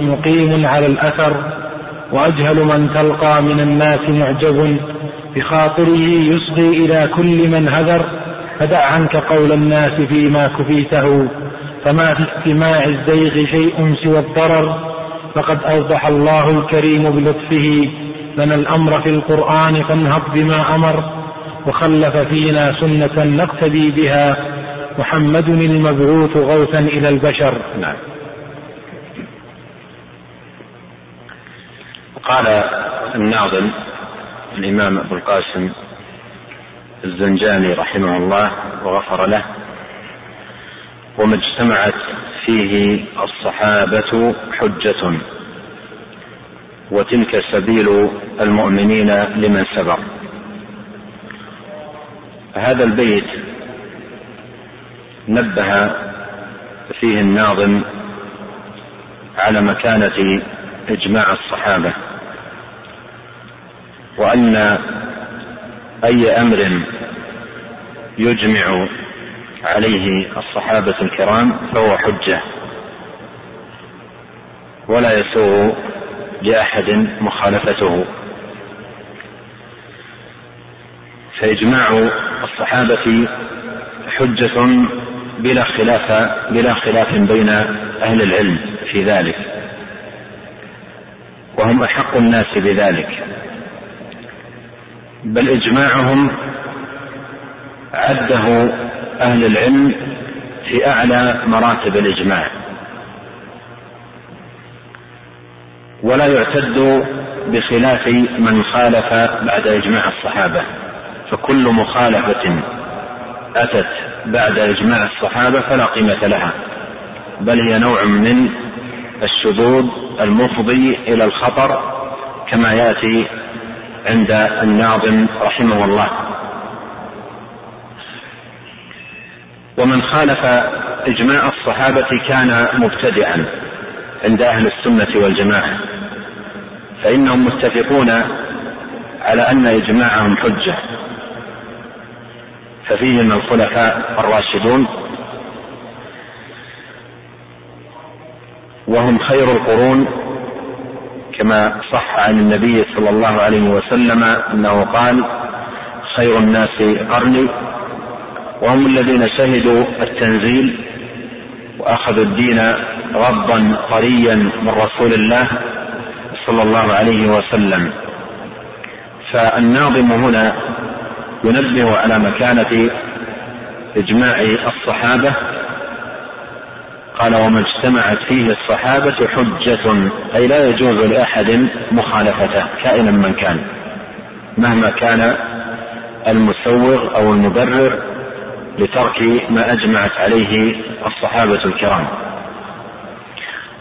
مقيم على الأثر وأجهل من تلقى من الناس معجب بخاطره يصغي إلى كل من هذر. فدع عنك قول الناس فيما كفيته فما في استماع الزيغ شيء سوى الضرر. فقد أوضح الله الكريم بلطفه لنا الأمر في القرآن فانهض بما أمر. وخلف فينا سنة نقتدي بها محمد المبعوث غوثا إلى البشر. نعم. قال الناظم الإمام أبو القاسم الزنجاني رحمه الله وغفر له وما اجتمعت فيه الصحابة حجة وتلك سبيل المؤمنين لمن سبق. هذا البيت نبه فيه الناظم على مكانة إجماع الصحابة. وأن أي أمر يجمع عليه الصحابة الكرام فهو حجة ولا يسوغ لأحد مخالفته. فإجماع الصحابة حجة بلا خلاف بلا خلاف بين أهل العلم في ذلك وهم أحق الناس بذلك. بل إجماعهم عده أهل العلم في أعلى مراتب الإجماع. ولا يعتد بخلاف من خالف بعد إجماع الصحابة. فكل مخالفة أتت بعد إجماع الصحابة فلا قيمة لها. بل هي نوع من الشذوذ المفضي إلى الخطر كما يأتي عند الناظم رحمه الله. ومن خالف إجماع الصحابة كان مبتدعا عند أهل السنة والجماعة فإنهم متفقون على أن إجماعهم حجة. ففيهم الخلفاء الراشدون وهم خير القرون كما صح عن النبي صلى الله عليه وسلم أنه قال خير الناس قرني وهم الذين شهدوا التنزيل وأخذوا الدين غضا طريا من رسول الله صلى الله عليه وسلم. فالناظم هنا ينبه على مكانة إجماع الصحابة قال وما اجتمعت فيه الصحابة حجة أي لا يجوز لأحد مخالفته كائنا من كان. مهما كان المسوغ أو المبرر لترك ما أجمعت عليه الصحابة الكرام.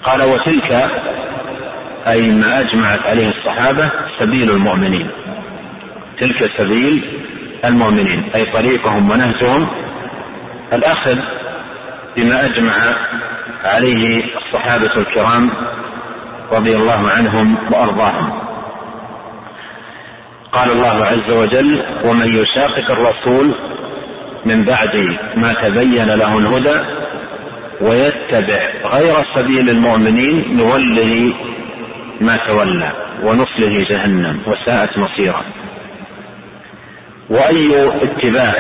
قال وتلك أي ما أجمعت عليه الصحابة سبيل المؤمنين. تلك سبيل المؤمنين أي طريقهم ونهجهم. الأخذ بما أجمع عليه الصحابة الكرام رضي الله عنهم وأرضاهم. قال الله عز وجل ومن يشاقق الرسول من بعد ما تبين له الهدى ويتبع غير سبيل المؤمنين نوله ما تولى ونصله جهنم وساءت مصيرا وأي اتباع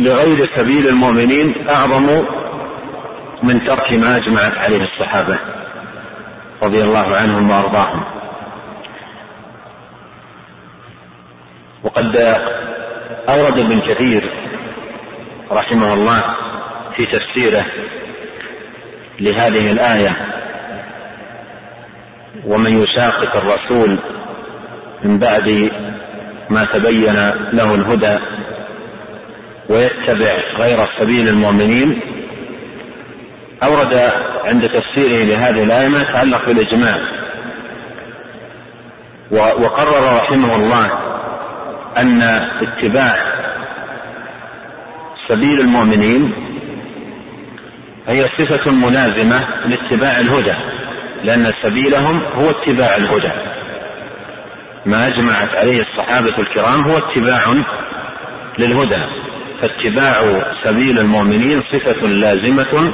لغير سبيل المؤمنين أعظم من ترك ما اجمعت عليه الصحابة رضي الله عنهم وأرضاهم. وقد أورد ابن كثير رحمه الله في تفسيره لهذه الآية ومن يشاقق الرسول من بعد ما تبين له الهدى ويتبع غير سبيل المؤمنين أورد عند تفسيره لهذه الآية ما يتعلق بالإجماع. وقرر رحمه الله أن اتباع سبيل المؤمنين هي صفة ملازمة لاتباع الهدى لأن سبيلهم هو اتباع الهدى. ما أجمعت عليه الصحابة الكرام هو اتباع للهدى فاتباع سبيل المؤمنين صفة لازمة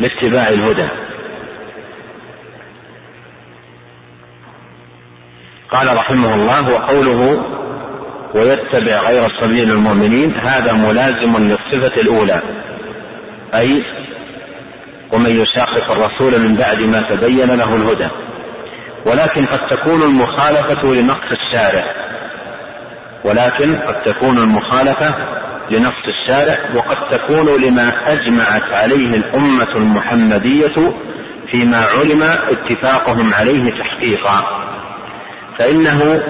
لاتباع الهدى. قال رحمه الله وقوله ويتبع غير سبيل المؤمنين هذا ملازم للصفة الأولى. أي ومن يشاقق الرسول من بعد ما تبين له الهدى. ولكن قد تكون المخالفة لنقص الشارع. ولكن قد تكون المخالفة لنص الشارع وقد تكون لما أجمعت عليه الأمة المحمدية فيما علم اتفاقهم عليه تحقيقا. فإنه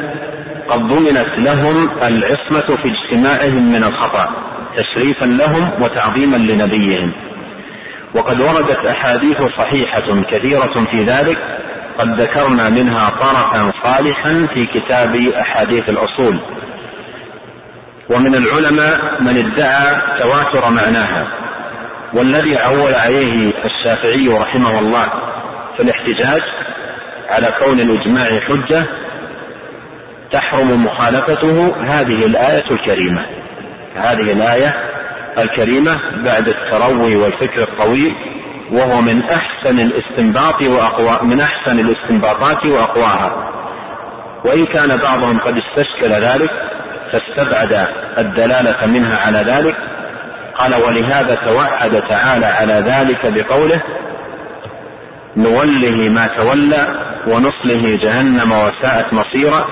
قد ضمنت لهم العصمة في اجتماعهم من الخطأ تشريفا لهم وتعظيما لنبيهم. وقد وردت أحاديث صحيحة كثيرة في ذلك قد ذكرنا منها طرفا صالحا في كتاب أحاديث الأصول. ومن العلماء من ادعى تواتر معناها والذي عول عليه الشافعي رحمه الله في الاحتجاج على كون الإجماع حجة تحرم مخالفته هذه الآية الكريمة. هذه الآية الكريمة بعد التروي والفكر الطويل وهو من أحسن الاستنباط وأقوى من أحسن الاستنباطات وأقواها. وإن كان بعضهم قد استشكل ذلك فاستبعد الدلالة منها على ذلك؟ قال ولهذا توعد تعالى على ذلك بقوله نوله ما تولى ونصله جهنم وساءت مصيرا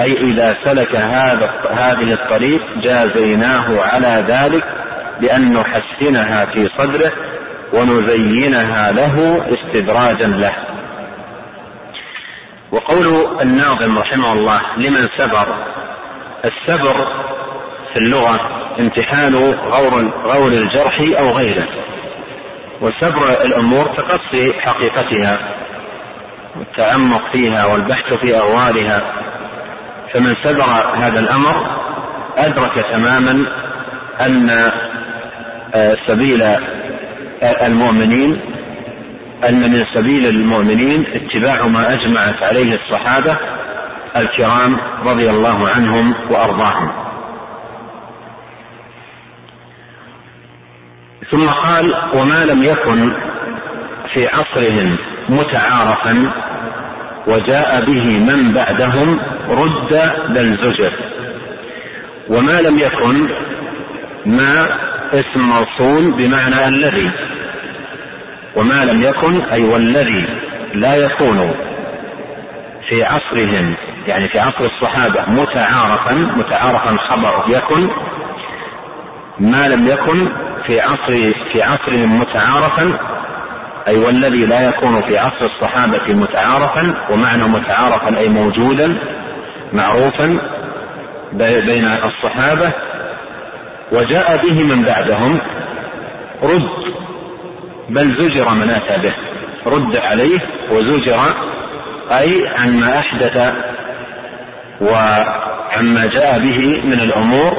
أي إذا سلك هذا هذه الطريق جازيناه على ذلك بأن نحسنها في صدره ونزينها له استدراجا له. وقول الناظم رحمه الله لمن سبر السبر في اللغة امتحان غور غور الجرح أو غيره. وسبر الأمور تقصي حقيقتها والتعمق فيها والبحث في أغوارها فمن سبر هذا الأمر أدرك تماما أن آه، سبيل المؤمنين أن من سبيل المؤمنين اتباع ما أجمعت عليه الصحابة الكرام رضي الله عنهم وأرضاهم. ثم قال وما لم يكن في عصرهم متعارفا وجاء به من بعدهم رد بل زجر. وما لم يكن ما اسم موصول بمعنى الذي وما لم يكن أي والذي لا يكون في عصرهم يعني في عصر الصحابة متعارفا متعارفا خبر يكن ما لم يكن في عصر في عصرهم متعارفا أي والذي لا يكون في عصر الصحابة متعارفا ومعنى متعارفا أي موجودا معروفا بين الصحابة وجاء به من بعدهم رد بل زجر من أتى به رد عليه وزجر أي عما أحدث وعما جاء به من الأمور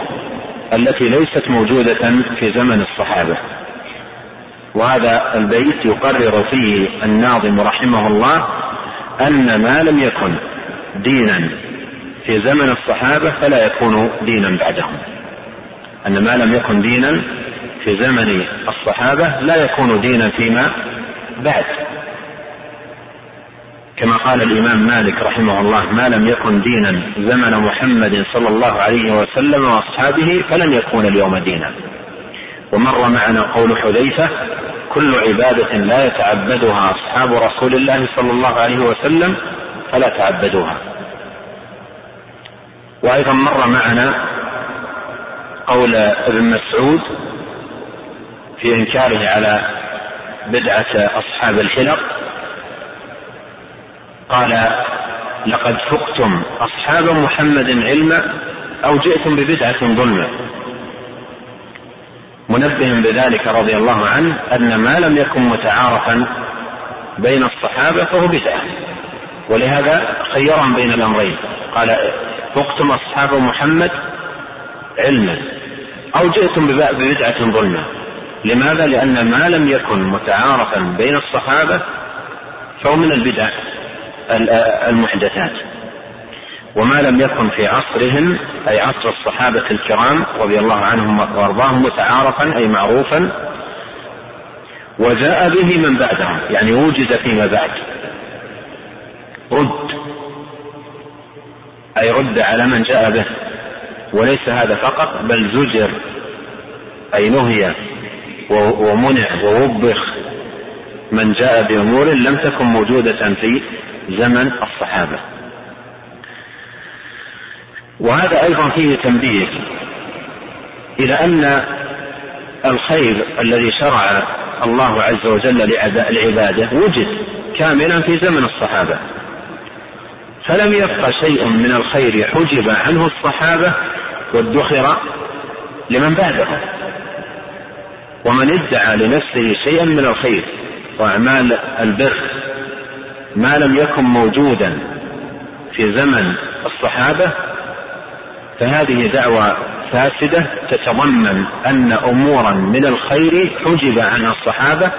التي ليست موجودة في زمن الصحابة. وهذا البيت يقرر فيه الناظم رحمه الله أن ما لم يكن دينا في زمن الصحابة فلا يكون دينا بعدهم. أن ما لم يكن دينا في زمن الصحابة لا يكون دينا فيما بعد. كما قال الإمام مالك رحمه الله ما لم يكن دينا زمن محمد صلى الله عليه وسلم وأصحابه فلن يكون اليوم دينا. ومر معنا قول حذيفة كل عبادة لا يتعبدها أصحاب رسول الله صلى الله عليه وسلم فلا تعبدوها. وأيضا مر معنا قول ابن مسعود في إنكاره على بدعة أصحاب الحلق قال لقد فقتم أصحاب محمد علما أو جئتم ببدعة ظلما. منبه بذلك رضي الله عنه أن ما لم يكن متعارفا بين الصحابة فهو بدعة ولهذا خيرهم بين الأمرين. قال فقتم أصحاب محمد علما أو جئتم ببدعة ظلما. لماذا؟ لأن ما لم يكن متعارفا بين الصحابة فهو من البدع. المحدثات. وما لم يكن في عصرهم أي عصر الصحابة الكرام رضي الله عنهم وأرضاهم متعارفا أي معروفا وجاء به من بعدهم يعني وجد فيما بعد. رد. أي رد على من جاء به. وليس هذا فقط بل زجر. أي نهي ومنع ووبخ من جاء بأمور لم تكن موجودة في زمن الصحابة. وهذا أيضا فيه تنبيه إلى أن الخير الذي شرع الله عز وجل لعباده وجد كاملا في زمن الصحابة. فلم يبق شيء من الخير حجب عنه الصحابة وادخر لمن بعدهم. ومن ادعى لنفسه شيئا من الخير وأعمال البر ما لم يكن موجودا في زمن الصحابة فهذه دعوة فاسدة تتضمن أن أمورا من الخير حجب عنها الصحابة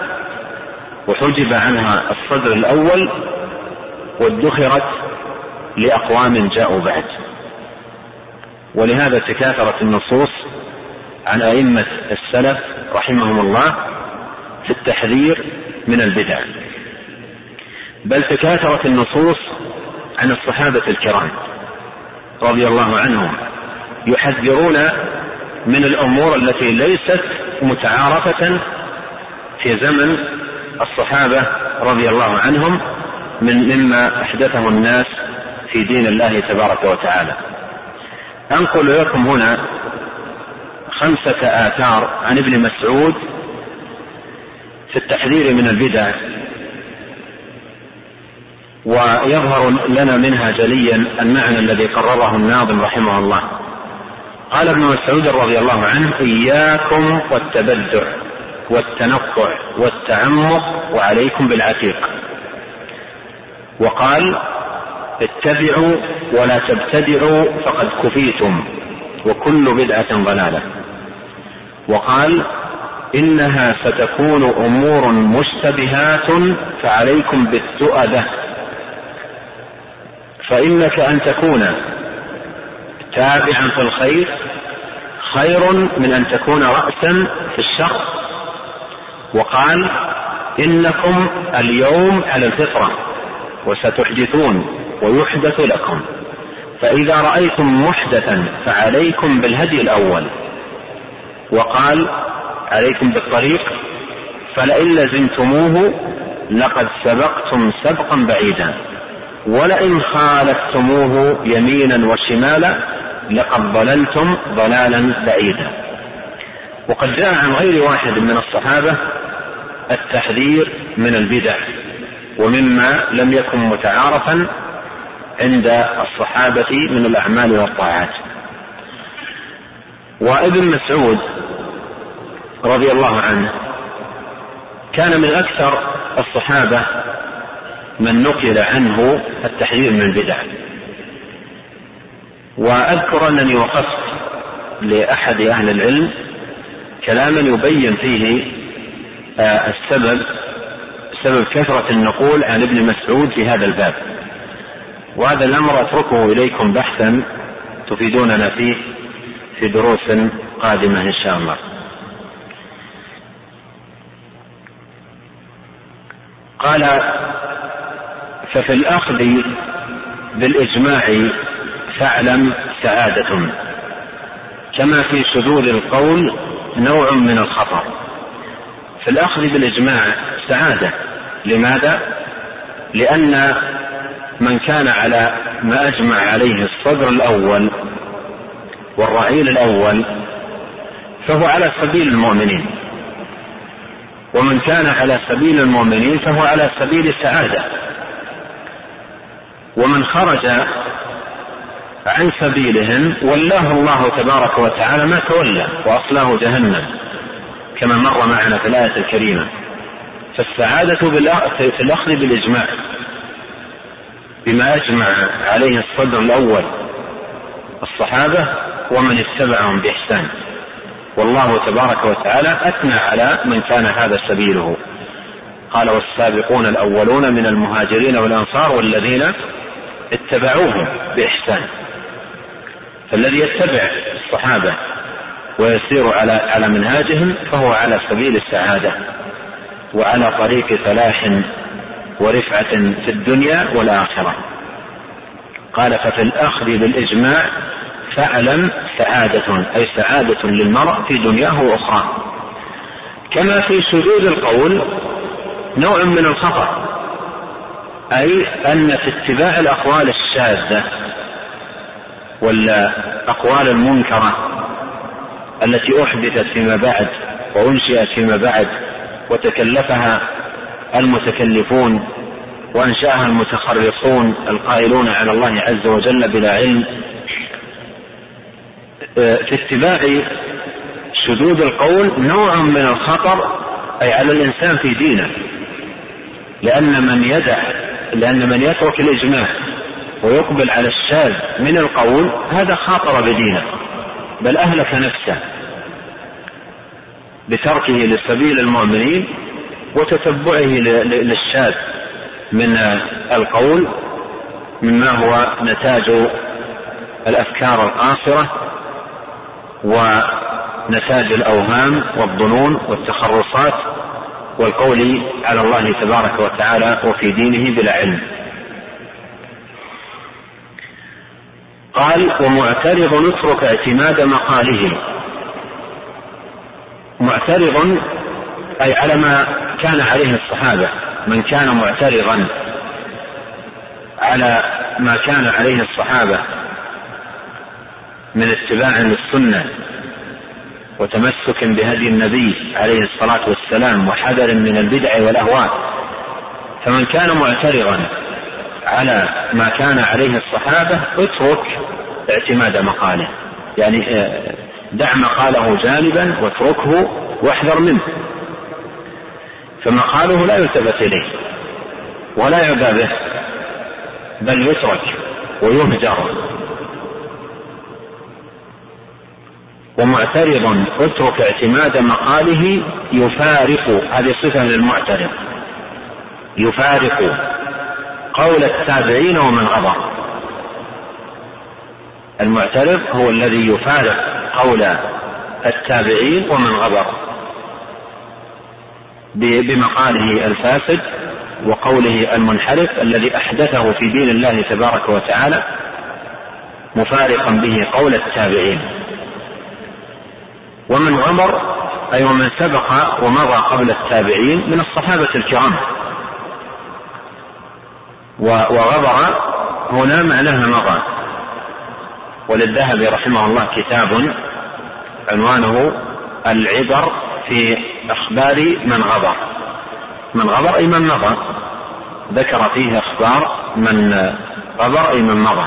وحجب عنها الصدر الأول وادخرت لأقوام جاءوا بعد. ولهذا تكاثرت النصوص عن أئمة السلف رحمهم الله في التحذير من البدع. بل تكاثرت النصوص عن الصحابة الكرام رضي الله عنهم يحذرون من الأمور التي ليست متعارفة في زمن الصحابة رضي الله عنهم من مما أحدثه الناس في دين الله تبارك وتعالى. أنقل لكم هنا خمسة آثار عن ابن مسعود في التحذير من البدع. ويظهر لنا منها جليا المعنى الذي قرره الناظم رحمه الله. قال ابن مسعود رضي الله عنه إياكم والتبدع والتنطع والتعمق وعليكم بالعتيق. وقال اتبعوا ولا تبتدعوا فقد كفيتم وكل بدعة ضلالة. وقال إنها ستكون أمور مشتبهات فعليكم بالتؤدة فإنك أن تكون تابعا في الخير خير من أن تكون رأسا في الشر. وقال إنكم اليوم على الفطرة وستحدثون ويحدث لكم. فإذا رأيتم محدثا فعليكم بالهدي الأول. وقال عليكم بالطريق فلئن لزمتموه لقد سبقتم سبقا بعيدا. ولئن خالفتموه يمينا وشمالا لقد ضللتم ضلالا بعيدا. وقد جاء عن غير واحد من الصحابة التحذير من البدع ومما لم يكن متعارفا عند الصحابة من الأعمال والطاعات. وابن مسعود رضي الله عنه كان من أكثر الصحابة من نقل عنه التحذير من البدع. وأذكر أنني وقفت لأحد أهل العلم كلاما يبين فيه آه، السبب سبب كثرة النقول عن ابن مسعود في هذا الباب. وهذا الأمر أتركه إليكم بحثا تفيدوننا فيه في دروس قادمة إن شاء الله. قال ففي الأخذ بالإجماع فاعلم سعادة كما في شذوذ القول نوع من الخطر. في الأخذ بالإجماع سعادة. لماذا؟ لأن من كان على ما أجمع عليه الصدر الأول والرعيل الأول فهو على سبيل المؤمنين. ومن كان على سبيل المؤمنين فهو على سبيل السعادة. ومن خرج عن سبيلهم ولاه الله تبارك وتعالى ما تولى وأصلاه جهنم كما مر معنا في الآية الكريمة. فالسعادة في الأخذ بالإجماع بما أجمع عليه الصدر الأول الصحابة ومن اتبعهم بإحسان. والله تبارك وتعالى أثنى على من كان هذا سبيله. قال والسابقون الأولون من المهاجرين والأنصار والذين اتبعوهم بإحسان. فالذي يتبع الصحابة ويسير على على منهاجهم فهو على سبيل السعادة وعلى طريق فلاح ورفعة في الدنيا والآخرة. قال ففي الأخذ بالإجماع فاعلم سعادة أي سعادة للمرء في دنياه وأخراه. كما في شذوذ القول نوع من الخطأ. أي أن في اتباع الأقوال الشاذة والأقوال المنكرة التي أحدثت فيما بعد وأنشئت فيما بعد وتكلفها المتكلفون وأنشأها المتخرصون القائلون على الله عز وجل بلا علم في اتباع شذوذ القول نوع من الخطر أي على الإنسان في دينه لأن من يدع لأن من يترك الإجماع ويقبل على الشاذ من القول هذا خاطر بدينه بل أهلك نفسه بتركه لسبيل المؤمنين وتتبعه للشاذ من القول مما هو نتاج الأفكار القاصره ونتاج الأوهام والظنون والتخرصات والقول على الله تبارك وتعالى وفي دينه بلا علم. قال ومعترض اترك اعتماد مقاله معترض أي على ما كان عليه الصحابة. من كان معترضا على ما كان عليه الصحابة من اتباع للسنة. وتمسك بهدي النبي عليه الصلاة والسلام وحذر من البدع والأهواء. فمن كان معترضا على ما كان عليه الصحابة اترك اعتماد مقاله. يعني آه، دع مقاله جانبا واتركه واحذر منه. فمقاله لا يلتفت إليه ولا يعبى به بل يترك ويهجر. ومعترض اترك اعتماد مقاله يفارق هذه صفة للمعترض يفارق قول التابعين ومن غضب. المعترض هو الذي يفارق قول التابعين ومن غبر بمقاله الفاسد وقوله المنحرف الذي أحدثه في دين الله تبارك وتعالى مفارقا به قول التابعين. ومن غمر أي ومن سبق ومضى قبل التابعين من الصحابة الكرام. وغبر هنا معناها مضى. وللذهبي رحمه الله كتاب عنوانه العبر في أخبار من غبر. من غبر أي من مضى. ذكر فيه أخبار من غبر أي من مضى.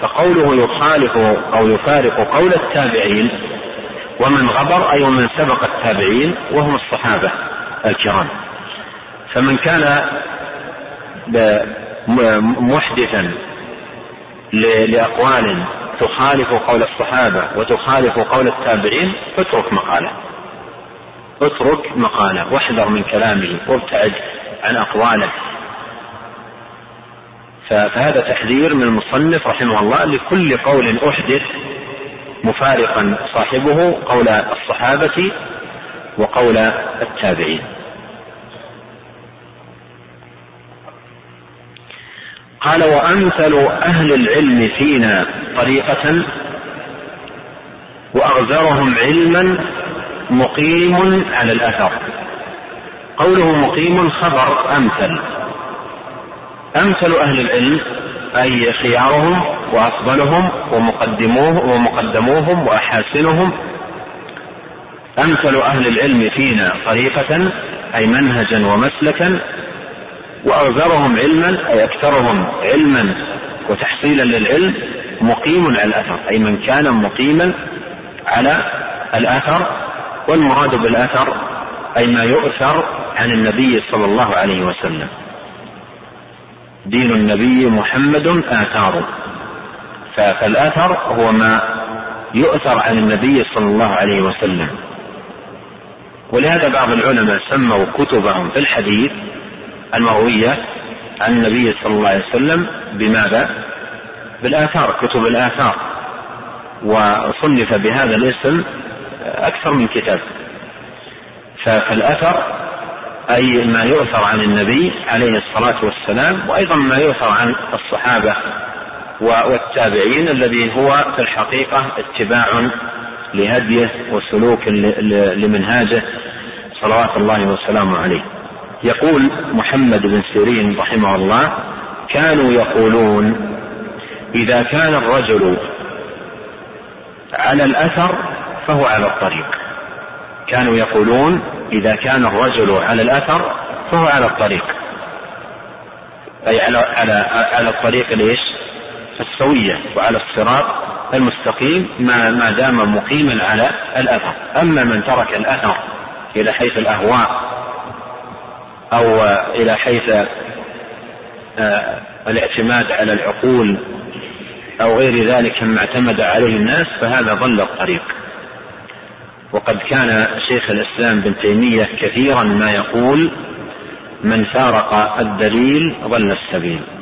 فقوله يخالف أو يفارق قول التابعين ومن غبر أي ومن سبق التابعين وهم الصحابة الكرام. فمن كان محدثا لأقوال تخالف قول الصحابة وتخالف قول التابعين اترك مقالة. اترك مقالة. واحذر من كلامه وابتعد عن أقواله. فهذا تحذير من المصنف رحمه الله لكل قول أحدث مفارقا صاحبه قول الصحابة وقول التابعين. قال وأمثل أهل العلم فينا طريقة وأغزرهم علما مقيم على الأثر. قوله مقيم خبر أمثل. أمثل أهل العلم أي خيارهم وأفضلهم ومقدموه ومقدموهم وأحاسنهم. أمثل أهل العلم فينا طريقة أي منهجا ومسلكا وأغزرهم علما أي أكثرهم علما وتحصيلا للعلم مقيم على الأثر أي من كان مقيما على الأثر والمراد بالأثر أي ما يؤثر عن النبي صلى الله عليه وسلم. دين النبي محمد آثار فالأثر هو ما يؤثر عن النبي صلى الله عليه وسلم. ولهذا بعض العلماء سموا كتبهم في الحديث المروية عن النبي صلى الله عليه وسلم بماذا؟ بالآثار كتب الآثار. وصنف بهذا الاسم أكثر من كتاب. فالأثر أي ما يؤثر عن النبي عليه الصلاة والسلام وأيضا ما يؤثر عن الصحابة والتابعين الذي هو في الحقيقة اتباع لهديه وسلوك لمنهاجه صلوات الله وسلامه عليه. يقول محمد بن سيرين رحمه الله كانوا يقولون إذا كان الرجل على الأثر فهو على الطريق. كانوا يقولون إذا كان الرجل على الأثر فهو على الطريق. أي على على على الطريق ليش؟ السوية وعلى الصراط المستقيم ما ما دام مقيما على الأثر. أما من ترك الأثر إلى حيث الأهواء أو إلى حيث آه، الاعتماد على العقول أو غير ذلك مما اعتمد عليه الناس فهذا ضل الطريق. وقد كان شيخ الإسلام بن تيمية كثيرا ما يقول من فارق الدليل ضل السبيل.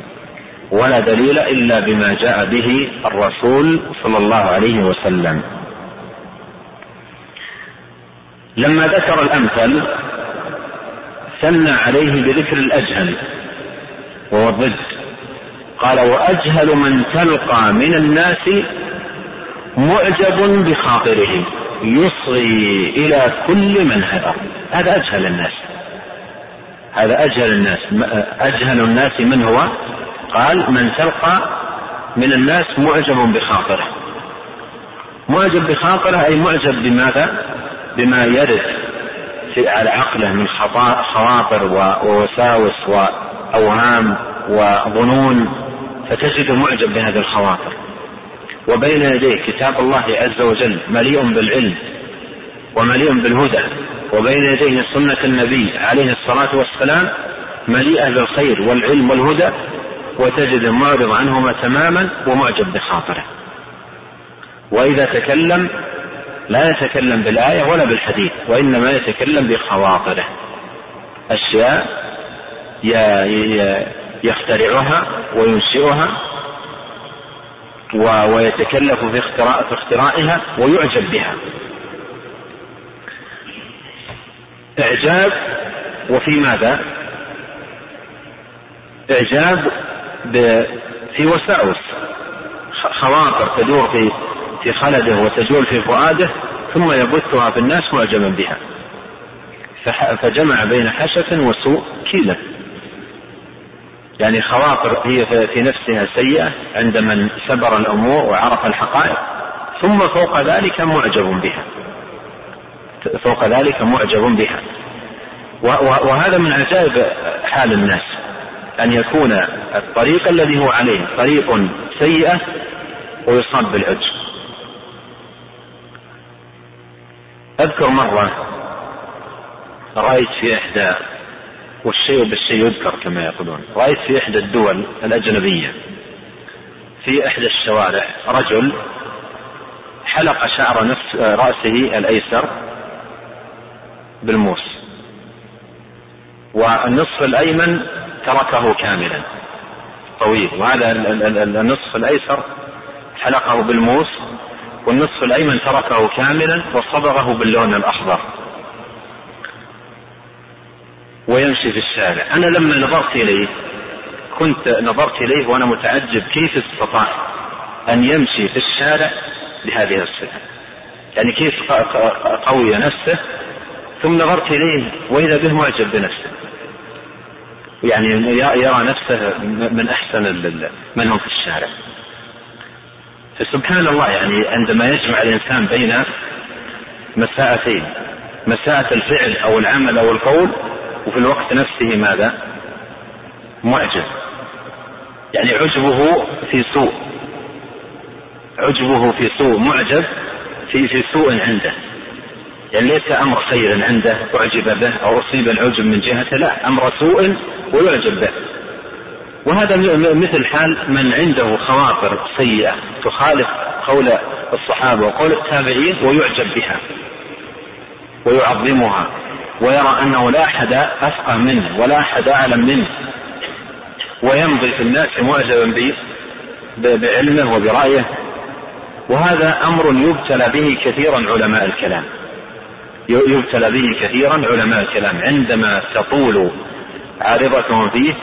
ولا دليل إلا بما جاء به الرسول صلى الله عليه وسلم. لما ذكر الأمثل ثنى عليه بذكر الأجهل وهو الضد. قال وأجهل من تلقى من الناس معجب بخاطره يصغي إلى كل من هدر. هذا أجهل الناس. هذا أجهل الناس. أجهل الناس من هو؟ قال من تلقى من الناس معجب بخاطره. معجب بخاطره أي معجب بماذا؟ بما يرد في على عقله من خواطر ووساوس وأوهام وظنون فتجد معجب بهذه الخواطر. وبين يديه كتاب الله عز وجل مليء بالعلم ومليء بالهدى. وبين يديه سنة النبي عليه الصلاة والسلام مليئة بالخير والعلم والهدى. وتجد معرض عنهما تماما ومعجب بخاطره. وإذا تكلم لا يتكلم بالآية ولا بالحديث وإنما يتكلم بخواطره. أشياء يخترعها وينشئها ويتكلف في اختراعها ويعجب بها. إعجاب وفي ماذا؟ إعجاب في وساوس خواطر تدور في في خلده وتجول في فؤاده ثم يبثها في الناس معجبا بها. فجمع بين حشف وسوء كيلة يعني خواطر هي في نفسها سيئة عند من سبر الأمور وعرف الحقائق ثم فوق ذلك معجب بها. فوق ذلك معجب بها. وهذا من عجائب حال الناس. أن يكون الطريق الذي هو عليه طريق سيئة ويصاب بالعجب أذكر مرة رأيت في إحدى والشيء بالشيء يذكر كما يقولون رأيت في إحدى الدول الأجنبية في إحدى الشوارع رجل حلق شعر نفس رأسه الأيسر بالموس والنصف الأيمن تركه كاملا. طويل. وهذا النصف الأيسر حلقه بالموس والنصف الأيمن تركه كاملا وصبغه باللون الأخضر. ويمشي في الشارع. أنا لما نظرت إليه كنت نظرت إليه وأنا متعجب كيف استطاع أن يمشي في الشارع بهذه الصفة. يعني كيف قوي نفسه ثم نظرت إليه وإذا به معجب بنفسه. يعني يرى نفسه من أحسن من هم في الشارع. فسبحان الله يعني عندما يجمع الإنسان بين مساءتين مساءة الفعل أو العمل أو القول وفي الوقت نفسه ماذا؟ معجب. يعني عجبه في سوء. عجبه في سوء معجب في في سوء عنده. يعني ليس أمر خير عنده أعجب به أو أصيب العجب من جهته لا أمر سوء ويعجب به. وهذا مثل حال من عنده خواطر سيئة تخالف قول الصحابة وقول التابعين ويعجب بها ويعظمها ويرى أنه لا أحد أفقه منه ولا أحد أعلم منه ويمضي في الناس معجبا بعلمه وبرأيه. وهذا أمر يبتلى به كثيرا علماء الكلام. يبتلى به كثيرا علماء الكلام. عندما تطول عارضتهم فيه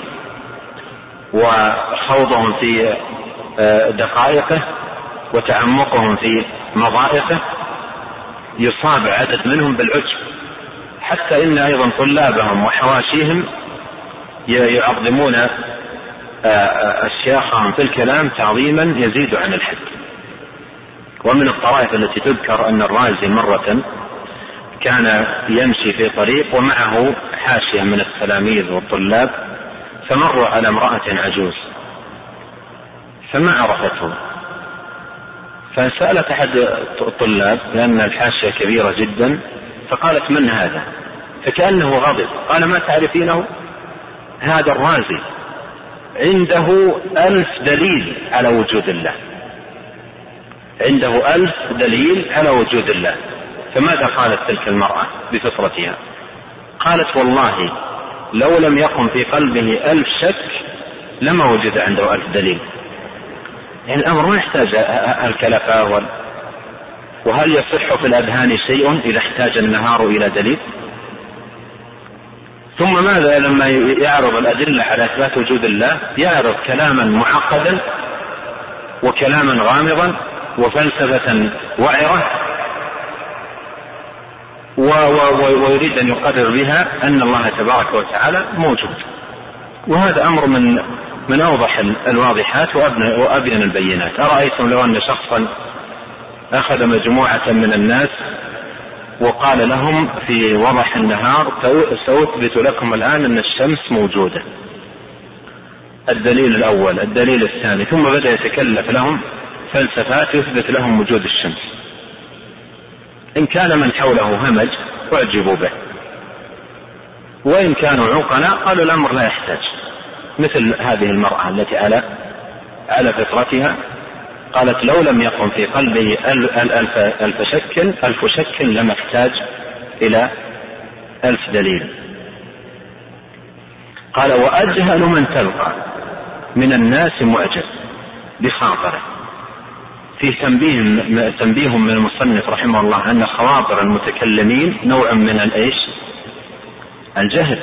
وخوضهم في آه، دقائقه وتعمقهم في مضائقه يصاب عدد منهم بالعجب. حتى إن أيضا طلابهم وحواشيهم يعظمون آه، آه، أشياخهم في الكلام تعظيما يزيد عن الحد. ومن الطرائف التي تذكر أن الرازي مرة كان يمشي في طريق ومعه حاشية من التلاميذ والطلاب فمروا على امرأة عجوز فما عرفته. فسألت أحد الطلاب لأن الحاشية كبيرة جدا فقالت من هذا؟ فكأنه غضب. قال ما تعرفينه؟ هذا الرازي. عنده ألف دليل على وجود الله. عنده ألف دليل على وجود الله. فماذا قالت تلك المرأة بفطرتها؟ قالت والله لو لم يقم في قلبه ألف شك لما وجد عنده ألف دليل. يعني الأمر ما يحتاج الكلفة وال... وهل يصح في الأذهان شيء إذا احتاج النهار إلى دليل؟ ثم ماذا لما يعرض الأدلة على إثبات وجود الله؟ يعرض كلاما معقدا وكلاما غامضا وفلسفة وعرة ويريد أن يقرر بها أن الله تبارك وتعالى موجود. وهذا أمر من من أوضح الواضحات وأبين البينات. أرأيتم لو أن شخصا أخذ مجموعة من الناس وقال لهم في وضح النهار سأثبت لكم الآن أن الشمس موجودة. الدليل الأول الدليل الثاني ثم بدأ يتكلف لهم فلسفات يثبت لهم وجود الشمس. إن كان من حوله همج أعجبوا به. وإن كانوا عقلاء قالوا الأمر لا يحتاج. مثل هذه المرأة التي على على فطرتها قالت لو لم يقم في قلبه ألف, ألف شك ألف شك لما احتاج إلى ألف دليل. قال وأجهل من تلقى من الناس معجب بخاطره فيه تنبيه تنبيه من المصنف رحمه الله أن خواطر المتكلمين نوع من الإيش؟ الجهل.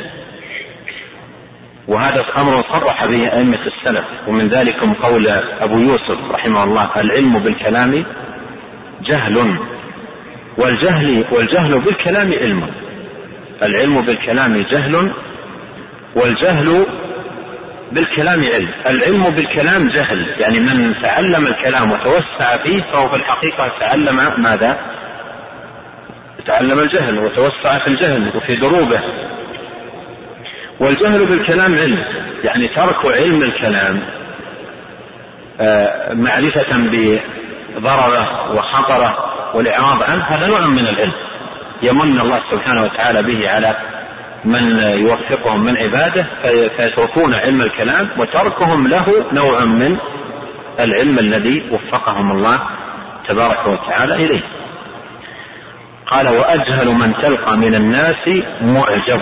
وهذا أمر صرح به أئمة السلف ومن ذلكم قول أبو يوسف رحمه الله العلم بالكلام جهل. والجهل والجهل بالكلام علم. العلم بالكلام جهل والجهل بالكلام علم. العلم بالكلام جهل. يعني من تعلم الكلام وتوسع فيه فهو في الحقيقة تعلم ماذا؟ تعلم الجهل وتوسع في الجهل وفي دروبه. والجهل بالكلام علم. يعني ترك علم الكلام آه، معرفة بضرره وخطره والإعراض عنه هذا نوع من العلم. يمن الله سبحانه وتعالى به على من يوفقهم من عباده فيتركون علم الكلام وتركهم له نوع من العلم الذي وفقهم الله تبارك وتعالى إليه. قال وأجهل من تلقى من الناس معجب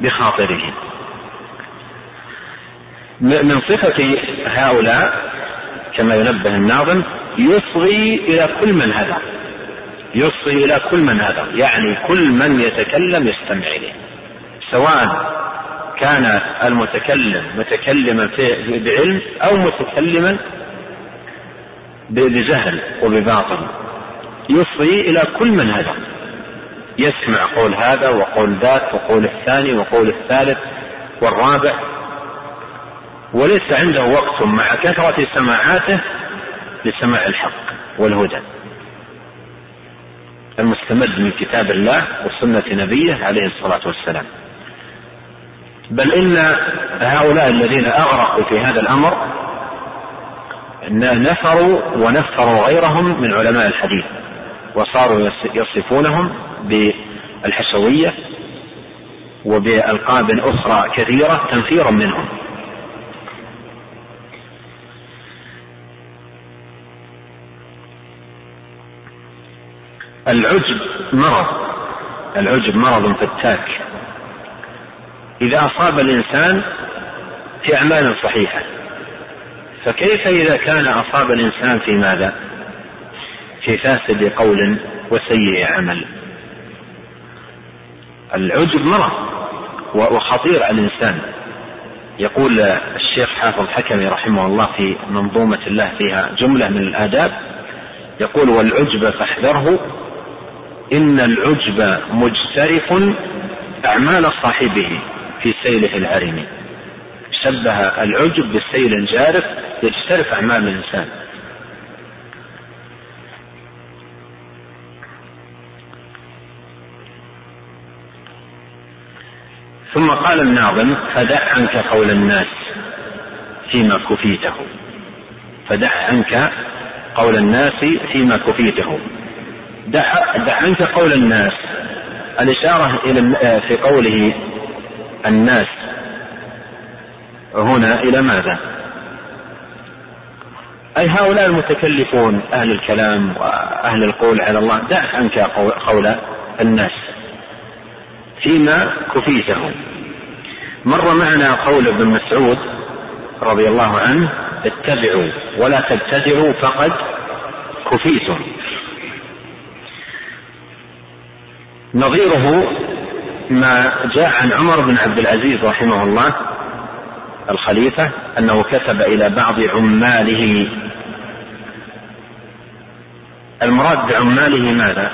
بخاطره. من صفة هؤلاء كما ينبه الناظم يصغي إلى كل من هدى. يصغي إلى كل من هدى يعني كل من يتكلم يستمع إليه. سواء كان المتكلم متكلما بعلم أو متكلما بجهل وبباطل. يصغي إلى كل من هدى يسمع قول هذا وقول ذاك وقول الثاني وقول الثالث والرابع. وليس عنده وقت مع كثرة سماعاته لسماع الحق والهدى. المستمد من كتاب الله وسنة نبيه عليه الصلاة والسلام. بل إن هؤلاء الذين أغرقوا في هذا الأمر نفروا ونفروا غيرهم من علماء الحديث وصاروا يصفونهم بالحشوية وبألقاب أخرى كثيرة تنفيرا منهم. العجب مرض. العجب مرض فتاك إذا أصاب الإنسان في أعمال صحيحة فكيف إذا كان أصاب الإنسان في ماذا؟ في فاسد قول وسيء عمل. العجب مرض وخطير على الإنسان. يقول الشيخ حافظ حكمي رحمه الله في منظومة الله فيها جملة من الآداب يقول والعجب فاحذره إن العجب مجترف أعمال صاحبه في سيله العرم شبه العجب بالسيل الجارف يجترف أعمال الإنسان. ثم قال الناظم فدع عنك قول الناس فيما كفيته. فدع عنك قول الناس فيما كفيته. دع, دع عنك قول الناس. الإشارة إلى في قوله الناس. هنا إلى ماذا؟ أي هؤلاء المتكلفون أهل الكلام وأهل القول على الله دع عنك قول الناس. فيما كفيته. مر معنا قول ابن مسعود رضي الله عنه اتبعوا ولا تبتدعوا فقد كفيتم. نظيره ما جاء عن عمر بن عبد العزيز رحمه الله الخليفة أنه كتب إلى بعض عماله. المراد بعماله ماذا؟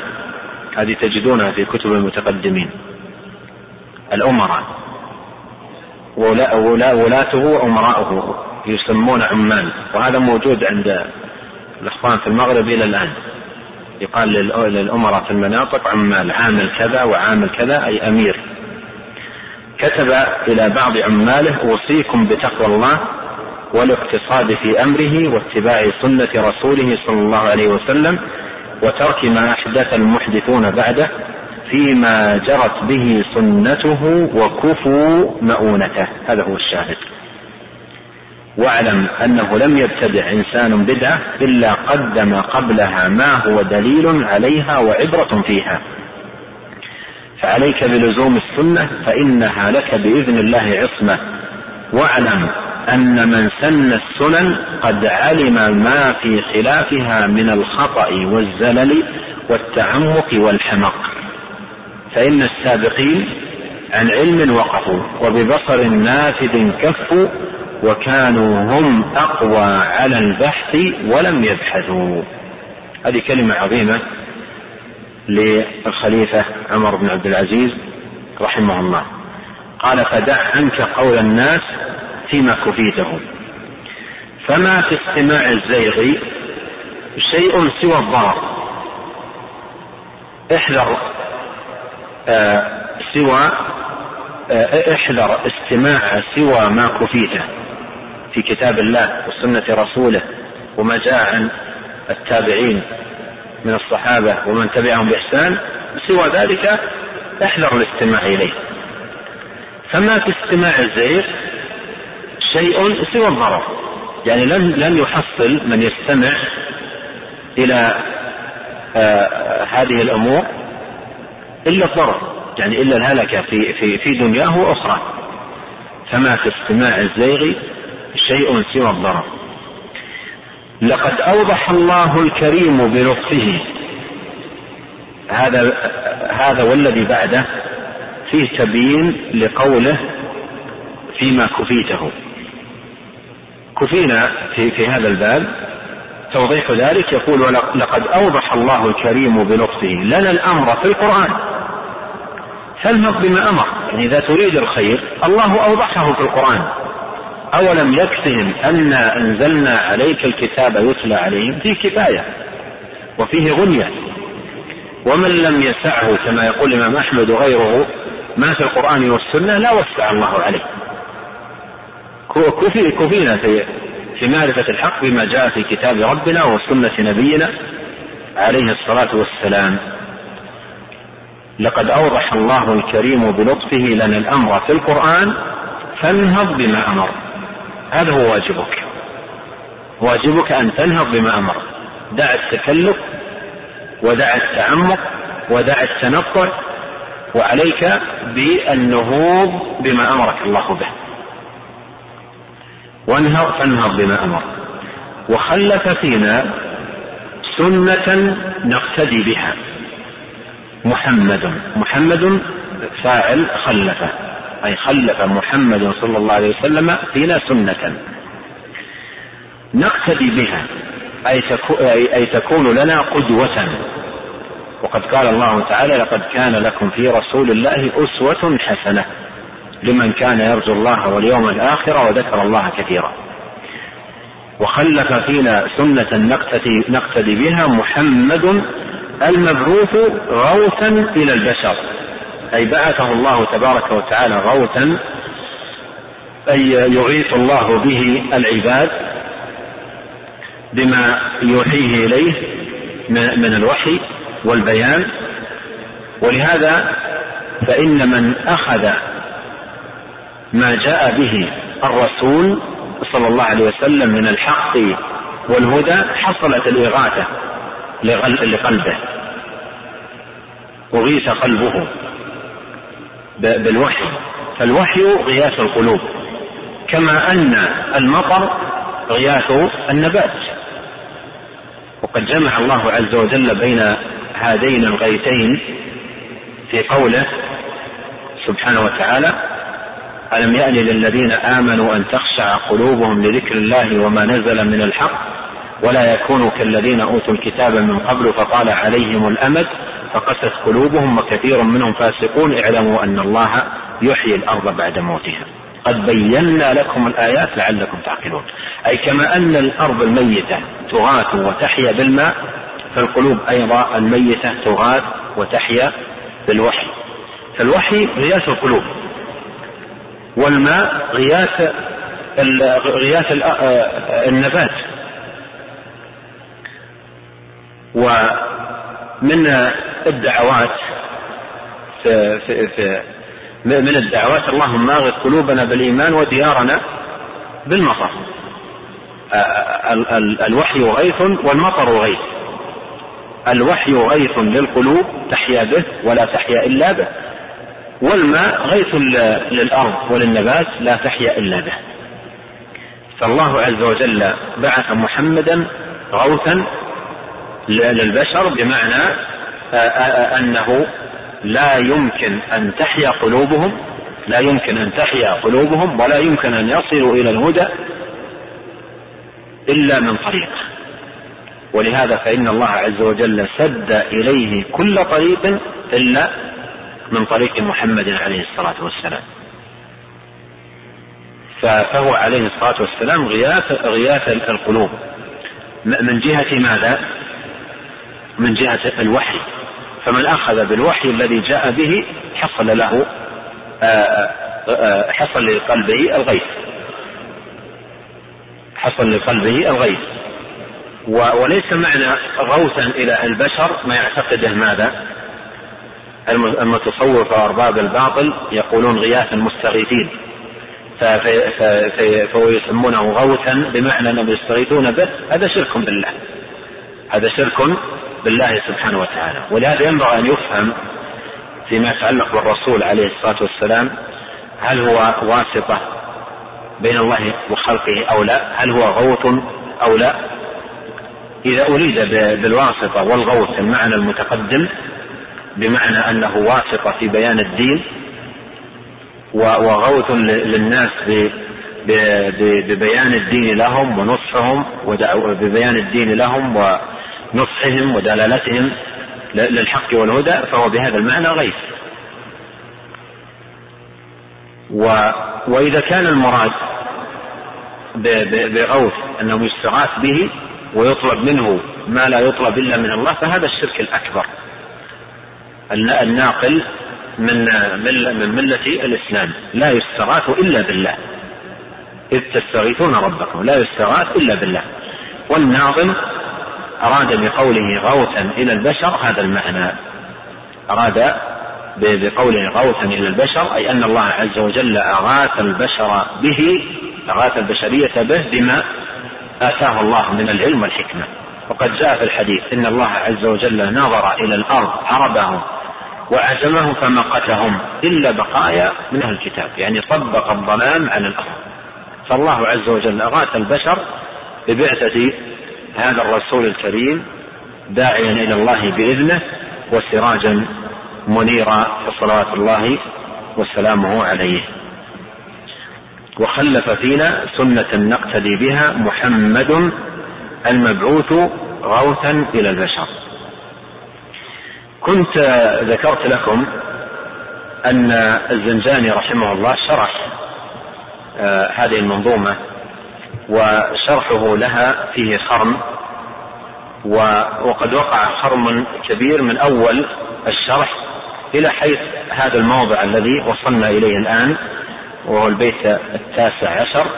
هذه تجدونها في كتب المتقدمين. الأمراء. ولاته وأمراؤه يسمون عمال وهذا موجود عند الإخوان في المغرب إلى الآن. يقال للأمراء في المناطق عمال عامل كذا وعامل كذا أي أمير. كتب إلى بعض عماله أوصيكم بتقوى الله والاقتصاد في أمره واتباع سنة رسوله صلى الله عليه وسلم وترك ما أحدث المحدثون بعده فيما جرت به سنته وكفوا مؤونته. هذا هو الشاهد. واعلم أنه لم يبتدع إنسان بدعة إلا قدم قبلها ما هو دليل عليها وعبرة فيها. فعليك بلزوم السنة فإنها لك بإذن الله عصمة. واعلم أن من سن السنن قد علم ما في خلافها من الخطأ والزلل والتعمق والحمق. فإن السابقين عن علم وقفوا وببصر نافذ كفوا وكانوا هم أقوى على البحث ولم يبحثوا. هذه كلمة عظيمة للخليفة عمر بن عبد العزيز رحمه الله. قال فدع عنك قول الناس فيما كفيته فما في استماع الزيغ شيء سوى الضرر احذر آه سوى آه احذر استماع سوى ما كفيته. في كتاب الله وسنة رسوله وما جاء عن التابعين من الصحابة ومن تبعهم بإحسان سوى ذلك أحذر الاستماع إليه. فما في استماع الزيغ شيء سوى الضرر. يعني لن لن يحصل من يستمع إلى آه هذه الأمور إلا الضرر. يعني إلا الهلكة في في في دنياه وأخرى. فما في استماع الزيغ شيء سوى الضرر. لقد أوضح الله الكريم بلطفه. هذا هذا والذي بعده فيه تبيين لقوله فيما كفيته. كفينا في, في هذا الباب. توضيح ذلك يقول لقد أوضح الله الكريم بلطفه. لنا الأمر في القرآن. فالمق بما أمر. يعني إذا تريد الخير الله أوضحه في القرآن. أولم يكفهم أنا أنزلنا عليك الكتاب يتلى عليهم؟ فيه كفاية وفيه غنية. ومن لم يسعه كما يقول الإمام أحمد وغيره ما في القرآن والسنة لا وسع الله عليه. كفي كفينا في في معرفة الحق بما جاء في كتاب ربنا وسنة نبينا عليه الصلاة والسلام. لقد أوضح الله الكريم بلطفه لنا الأمر في القرآن فانهض بما أمر. هذا هو واجبك. واجبك أن تنهض بما أمر. دع التكلف ودع التعمق ودع التنطع وعليك بالنهوض بما أمرك الله به. وانهض فانهض بما أمر. وخلف فينا سنة نقتدي بها. محمد محمد فاعل خلف أي خلف محمد صلى الله عليه وسلم فينا سنة. نقتدي بها أي تكون لنا قدوة. وقد قال الله تعالى لقد كان لكم في رسول الله أسوة حسنة لمن كان يرجو الله واليوم الآخر وذكر الله كثيرا. وخلف فينا سنة نقتدي, نقتدي بها محمد المبعوث غوثا إلى البشر. أي بعثه الله تبارك وتعالى غوثا أي يغيث الله به العباد بما يوحيه إليه من الوحي والبيان. ولهذا فإن من أخذ ما جاء به الرسول صلى الله عليه وسلم من الحق والهدى حصلت الإغاثة لقلبه أغيث قلبه. بالوحي. فالوحي غياث القلوب كما أن المطر غياث النبات. وقد جمع الله عز وجل بين هذين الغيثين في قوله سبحانه وتعالى ألم يأن للذين آمنوا أن تخشع قلوبهم لذكر الله وما نزل من الحق ولا يكونوا كالذين أوتوا الكتاب من قبل فطال عليهم الأمد فقست قلوبهم وكثير منهم فاسقون اعلموا أن الله يحيي الأرض بعد موتها. قد بينا لكم الآيات لعلكم تعقلون. أي كما أن الأرض الميتة تغاث وتحيا بالماء فالقلوب أيضا الميتة تغاث وتحيا بالوحي. فالوحي غياث القلوب والماء غياث غياث النبات. ومن الدعوات في, في, في من الدعوات اللهم أغث قلوبنا بالإيمان وديارنا بالمطر. الوحي غيث والمطر غيث. الوحي غيث للقلوب تحيا به ولا تحيا إلا به. والماء غيث للأرض وللنبات لا تحيا إلا به. فالله عز وجل بعث محمدا غوثا للبشر بمعنى أنه لا يمكن أن تحيا قلوبهم لا يمكن أن تحيا قلوبهم ولا يمكن أن يصلوا إلى الهدى إلا من طريقه ولهذا فإن الله عز وجل سد إليه كل طريق إلا من طريق محمد عليه الصلاة والسلام. فهو عليه الصلاة والسلام غياث غياث القلوب. من جهة ماذا؟ من جهة الوحي. فمن أخذ بالوحي الذي جاء به حصل له حصل لقلبه الغيث. حصل لقلبه الغيث. وليس معنى غوثا إلى البشر ما يعتقده ماذا؟ المتصوفة وأرباب الباطل يقولون غياث المستغيثين. فهو يسمونه غوثا بمعنى أنهم يستغيثون به. هذا شرك بالله. هذا شرك بالله سبحانه وتعالى. ولهذا ينبغي أن يفهم فيما يتعلق بالرسول عليه الصلاة والسلام هل هو واسطة بين الله وخلقه أو لا؟ هل هو غوث أو لا؟ إذا أريد بالواسطة والغوث المعنى المتقدم بمعنى أنه واسطة في بيان الدين وغوث للناس ببيان الدين لهم ونصحهم ببيان الدين لهم ونصحهم ودلالتهم للحق والهدى فهو بهذا المعنى غيث. وإذا كان المراد بغوث أنه يستغاث به ويطلب منه ما لا يطلب إلا من الله فهذا الشرك الأكبر. الناقل من من ملة الإسلام. لا يستغاث إلا بالله. إذ تستغيثون ربكم لا يستغاث إلا بالله. والناظم أراد بقوله غوثا إلى البشر هذا المعنى. أراد بقوله غوثا إلى البشر أي أن الله عز وجل أغاث البشر به أغاث البشرية به بما آتاه الله من العلم والحكمة. وقد جاء في الحديث إن الله عز وجل نظر إلى الأرض عربهم وعزمهم فمقتهم إلا بقايا من أهل الكتاب. يعني طبق الظلام على الأرض. فالله عز وجل أغاث البشر ببعثة هذا الرسول الكريم داعيا إلى الله بإذنه وسراجا منيرا صلوات الله وسلامه عليه. وخلف فينا سنة نقتدي بها محمد المبعوث غوثا إلى البشر. كنت ذكرت لكم أن الزنجاني رحمه الله شرح آه، هذه المنظومة وشرحه لها فيه خرم. وقد وقع خرم كبير من أول الشرح إلى حيث هذا الموضع الذي وصلنا إليه الآن وهو البيت التاسع عشر.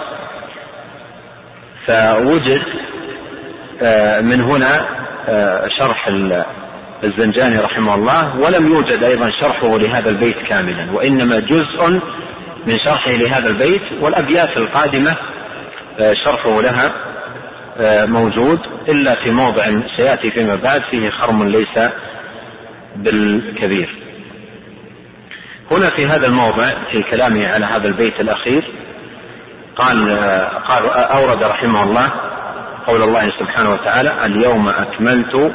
فوجد آه، من هنا آه، شرح الزنجاني رحمه الله ولم يوجد أيضا شرحه لهذا البيت كاملا وإنما جزء من شرحه لهذا البيت والأبيات القادمة آه، شرحه لها موجود إلا في موضع سيأتي فيما بعد فيه خرم ليس بالكبير. هنا في هذا الموضع في كلامه على هذا البيت الأخير قال قال أورد رحمه الله قول الله سبحانه وتعالى اليوم أكملت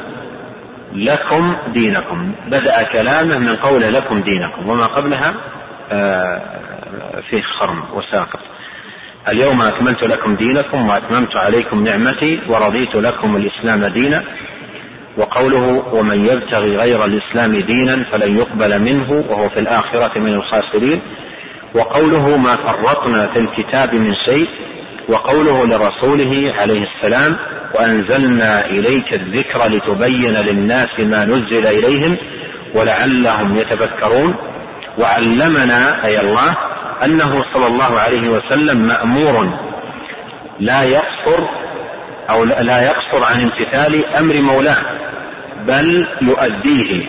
لكم دينكم. بدأ كلامه من قول لكم دينكم وما قبلها آه، فيه خرم وساقط. اليوم أكملت لكم دينكم وأتممت عليكم نعمتي ورضيت لكم الإسلام دينا. وقوله ومن يبتغي غير الإسلام دينا فلن يقبل منه وهو في الآخرة من الخاسرين. وقوله ما فرطنا في الكتاب من شيء. وقوله لرسوله عليه السلام وأنزلنا إليك الذكر لتبين للناس ما نزل إليهم ولعلهم يتفكرون وعلمنا أي الله أنه صلى الله عليه وسلم مأمور لا يقصر أو لا يقصر عن امتثال أمر مولاه بل يؤديه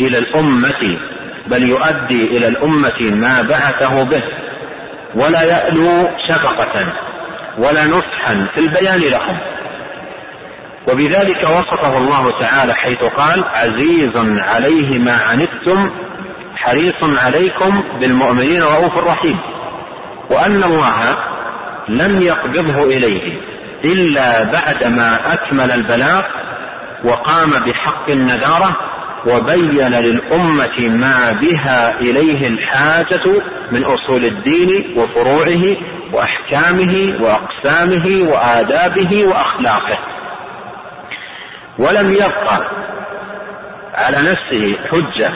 إلى الأمة بل يؤدي إلى الأمة ما بعثه به ولا يألو شفقة ولا نصحا في البيان لهم. وبذلك وصفه الله تعالى حيث قال عزيز عليه ما عنتم حريص عليكم بالمؤمنين رؤوف رحيم. وأن الله لم يقبضه إليه إلا بعدما أكمل البلاغ وقام بحق النذارة وبين للأمة ما بها إليه الحاجة من أصول الدين وفروعه وأحكامه وأقسامه وآدابه وأخلاقه. ولم يبقى على نفسه حجة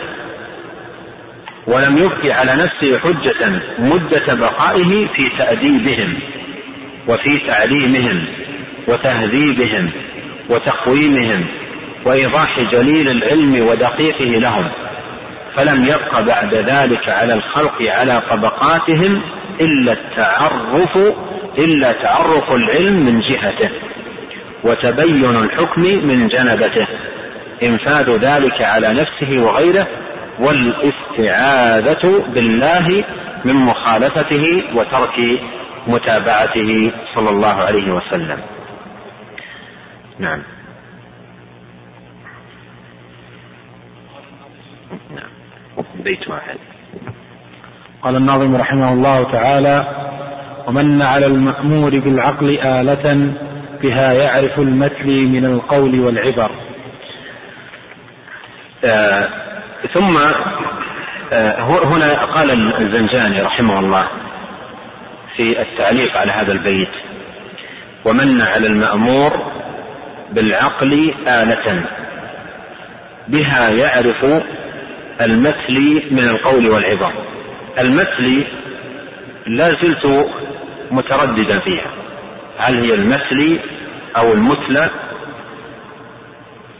ولم يبقي على نفسه حجة مدة بقائه في تأديبهم وفي تعليمهم وتهذيبهم وتقويمهم وإيضاح جليل العلم ودقيقه لهم فلم يبق بعد ذلك على الخلق على طبقاتهم إلا التعرف إلا تعرف العلم من جهته وتبين الحكم من جنبته إنفاذ ذلك على نفسه وغيره والاستعاذة بالله من مخالفته وترك متابعته صلى الله عليه وسلم. نعم. نعم. بيت واحد. قال الناظم رحمه الله تعالى ومن على المأمور بالعقل آلة بها يعرف المتلي من القول والعبر. آه ثم آه هنا قال الزنجاني رحمه الله في التعليق على هذا البيت ومن على المأمور بالعقل آلة بها يعرف المثل من القول والعبر المثل لا زلت مترددا فيها. هل هي المثل أو المثلى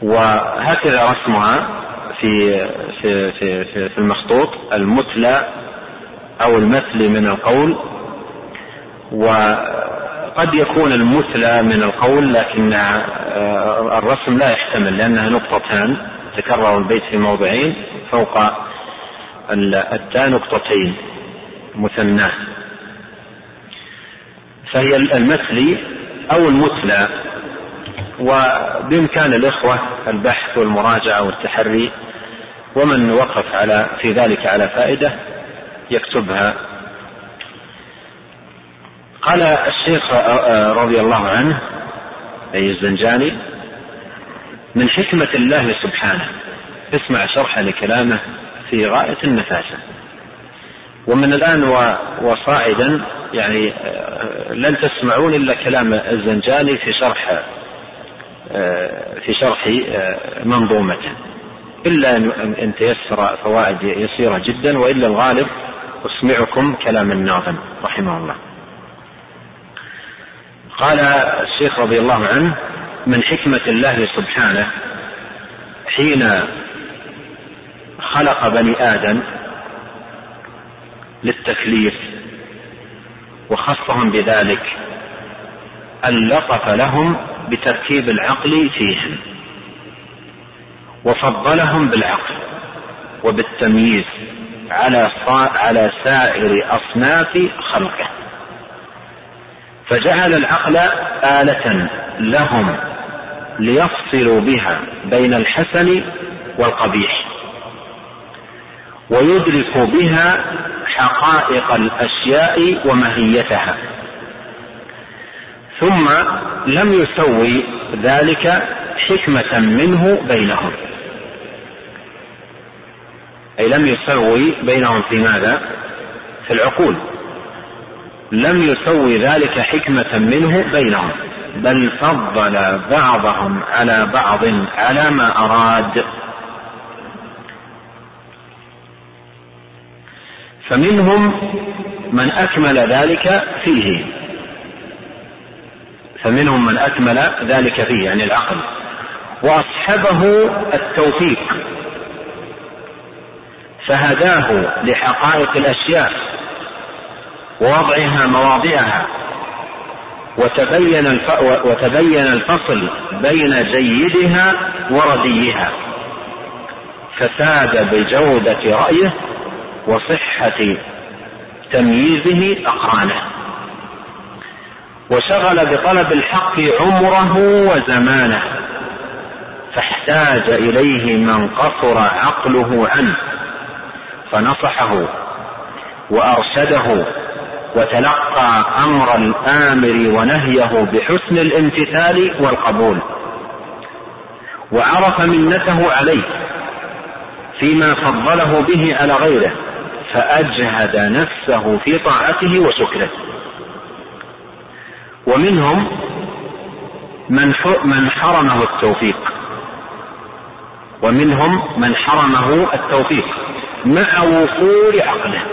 وهكذا رسمها في في في في المخطوط المثلى أو المثل من القول. وقد يكون المثلى من القول لكن آه، الرسم لا يحتمل لأنها نقطتان تكرر البيت في موضعين فوق التاء نقطتين مثناه فهي المثلي أو المثلى. وبإمكان الإخوة البحث والمراجعة والتحري ومن وقف على في ذلك على فائدة يكتبها. قال الشيخ رضي الله عنه أي الزنجاني من حكمة الله سبحانه اسمع شرح لكلامه في غاية النفاسة. ومن الآن وصاعدا يعني آه، لن تسمعون إلا كلام الزنجاني في شرح آه، في شرح آه، منظومته. إلا أن تيسر فوائد يسيرة جدا وإلا الغالب أسمعكم كلام الناظم رحمه الله. قال الشيخ رضي الله عنه من حكمة الله سبحانه حين خلق بني آدم للتكليف وخصهم بذلك أن لطف لهم بتركيب العقل فيهم. وفضلهم بالعقل وبالتمييز على على سائر أصناف خلقه. فجعل العقل آلة لهم ليفصلوا بها بين الحسن والقبيح ويدركوا بها حقائق الأشياء وماهيتها. ثم لم يسوي ذلك حكمة منه بينهم. أي لم يسوي بينهم في ماذا؟ في العقول. لم يسوي ذلك حكمة منه بينهم بل فضل بعضهم على بعض على ما أراد. فمنهم من أكمل ذلك فيه. فمنهم من أكمل ذلك فيه يعني العقل. وأصحبه التوفيق. فهداه لحقائق الأشياء ووضعها مواضعها وتبين وتبين الفصل بين جيدها ورديها. فساد بجودة رأيه وصحة تمييزه أقرانه. وشغل بطلب الحق عمره وزمانه فاحتاج إليه من قصر عقله عنه. فنصحه وأرشده وتلقى أمر الآمر ونهيه بحسن الامتثال والقبول. وعرف منته عليه فيما فضله به على غيره فأجهد نفسه في طاعته وشكره. ومنهم من من حرمه التوفيق ومنهم من حرمه التوفيق. مع وفور عقله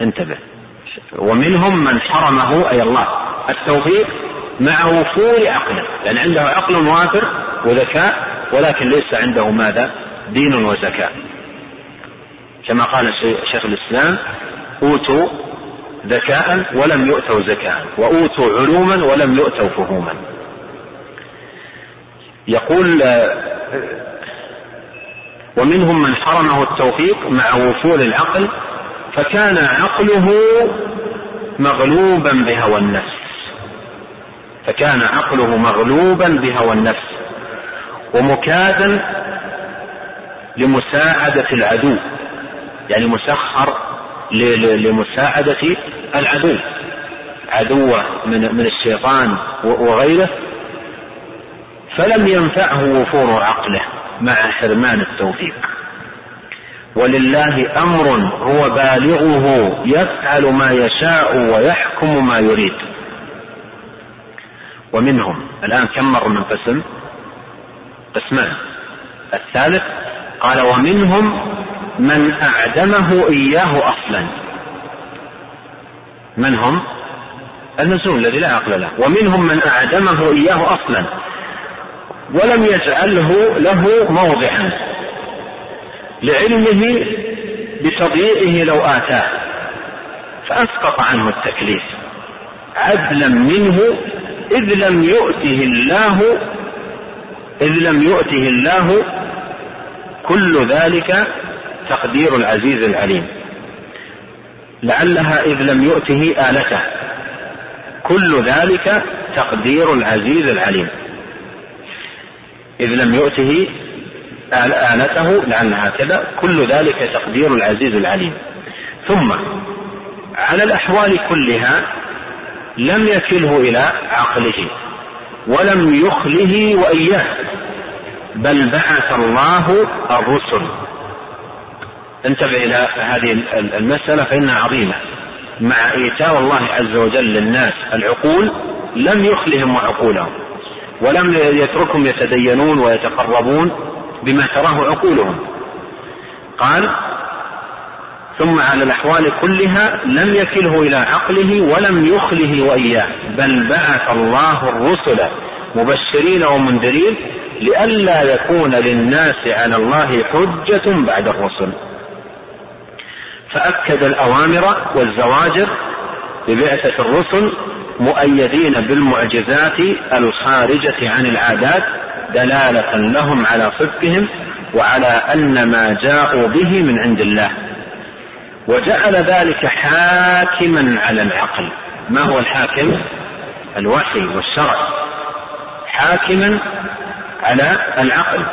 انتبه. ومنهم من حرمه أي الله. التوفيق مع وفور عقله لأن عنده عقل وافر وذكاء ولكن ليس عنده ماذا؟ دين وزكاه كما قال شيخ الإسلام أوتوا ذكاء ولم يؤتوا زكاة وأوتوا علوما ولم يؤتوا فهوما. يقول ومنهم من حرمه التوفيق مع وفور العقل فكان عقله مغلوبا بهوى النفس. فكان عقله مغلوبا بهوى النفس ومكادا لمساعدة العدو يعني مسخر لمساعدة العدو. عدوه من من الشيطان وغيره فلم ينفعه وفور عقله. مع حرمان التوفيق. ولله أمر هو بالغه يفعل ما يشاء ويحكم ما يريد. ومنهم الآن كم مر من قسم؟ قسمان. الثالث قال ومنهم من أعدمه إياه أصلا. من هم النزول الذي لا عقل له. ومنهم من أعدمه إياه أصلا. ولم يجعله له موضعا لعلمه بتضييعه لو آتاه فأسقط عنه التكليف. عدلا منه إذ لم يؤته الله إذ لم يؤته الله كل ذلك تقدير العزيز العليم. لعلها إذ لم يؤته آلته كل ذلك تقدير العزيز العليم. إذ لم يؤته آلته لعلها كذا كل ذلك تقدير العزيز العليم. ثم على الأحوال كلها لم يكله إلى عقله ولم يخله وإياه بل بعث الله الرسل. انتبه إلى هذه المسألة فإنها عظيمة. مع إيتاء الله عز وجل للناس العقول لم يخلهم عقولهم ولم يتركهم يتدينون ويتقربون بما تراه عقولهم. قال ثم على الأحوال كلها لم يكله إلى عقله ولم يخله وإياه بل بعث الله الرسل مبشرين ومنذرين لئلا يكون للناس على الله حجة بعد الرسل. فأكد الأوامر والزواجر ببعثة الرسل مؤيدين بالمعجزات الخارجة عن العادات دلالة لهم على صدقهم وعلى أن ما جاءوا به من عند الله. وجعل ذلك حاكما على العقل. ما هو الحاكم؟ الوحي والشرع. حاكما على العقل.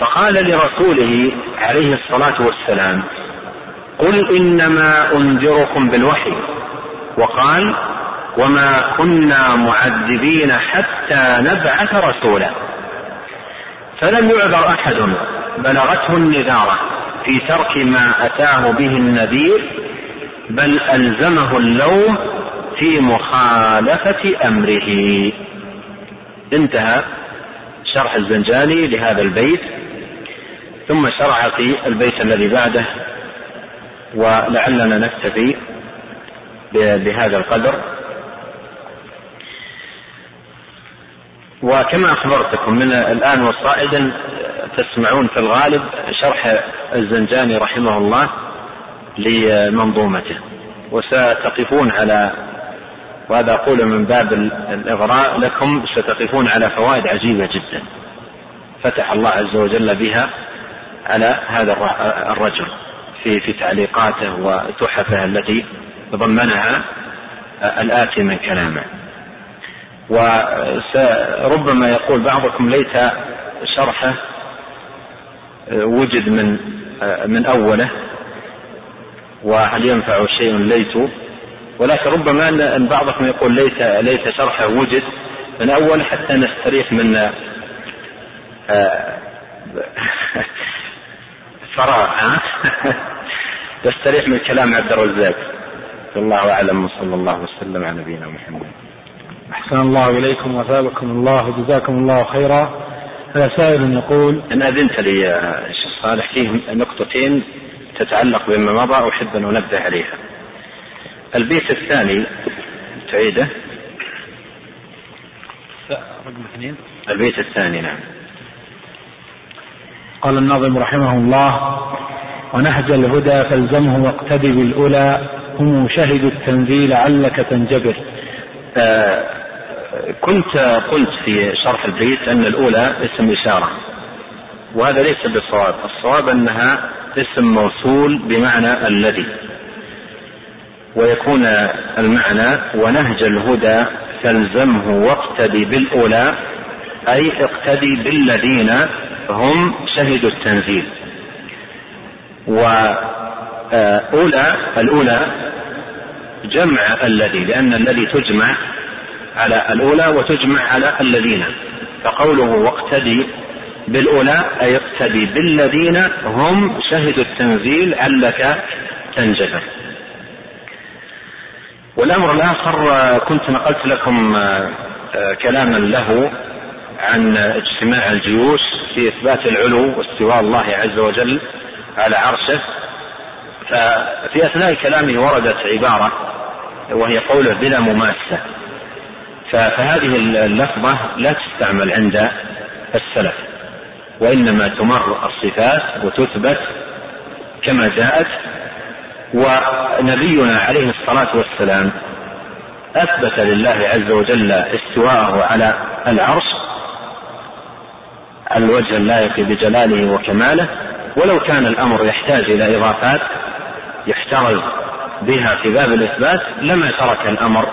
فقال لرسوله عليه الصلاة والسلام قل إنما أنذركم بالوحي. وقال وما كنا معذبين حتى نبعث رسولا. فلم يعذر أحد بلغته النذارة في ترك ما أتاه به النذير بل ألزمه اللوم في مخالفة أمره. انتهى شرح الزنجاني لهذا البيت ثم شرع في البيت الذي بعده ولعلنا نكتفي بهذا القدر. وكما أخبرتكم من الآن وصائدا تسمعون في الغالب شرح الزنجاني رحمه الله لمنظومته. وستقفون على وهذا أقول من باب الإغراء لكم ستقفون على فوائد عجيبة جدا فتح الله عز وجل بها على هذا الرجل. في في تعليقاته وتحفه التي تضمنها الآتي من كلامه. وربما يقول بعضكم ليت شرحه وجد من من أوله وهل ينفع شيء ليت؟ ولكن ربما أن بعضكم يقول ليت ليت شرحه وجد من أول حتى نستريح من فراغ ها تستريح من كلام عبد الرزاق. الله أعلم. وصلى الله وسلم على نبينا محمد. أحسن الله إليكم وثابكم الله وجزاكم الله خيرا. هذا سائل يقول ان أذنت لي يا شيخ صالح فيه نقطتين تتعلق بما مضى أحب أن أنبه عليها. البيت الثاني تعيده. رقم اثنين. البيت الثاني نعم. قال الناظم رحمه الله ونهج الهدى فالزمه واقتدي بالأولى هم شهدوا التنزيل لعلك تنجبر. آه كنت قلت في شرح البيت أن الأولى اسم إشارة وهذا ليس بالصواب الصواب أنها اسم موصول بمعنى الذي ويكون المعنى ونهج الهدى فالزمه واقتدي بالأولى أي اقتدي بالذين هم شهدوا التنزيل. وأولى الأولى جمع الذي لأن الذي تجمع على الأولى وتجمع على الذين. فقوله واقتدي بالأولى أي اقتدي بالذين هم شهدوا التنزيل علك تنجبر والأمر الآخر كنت نقلت لكم كلاما له عن اجتماع الجيوش في إثبات العلو واستواء الله عز وجل على عرشه. ففي أثناء كلامه وردت عبارة وهي قوله بلا مماسة. فهذه اللفظة لا تستعمل عند السلف وإنما تمر الصفات وتثبت كما جاءت. ونبينا عليه الصلاة والسلام أثبت لله عز وجل استواءه على العرش الوجه اللائق بجلاله وكماله ولو كان الأمر يحتاج إلى إضافات يحترز بها في باب الإثبات لما ترك الأمر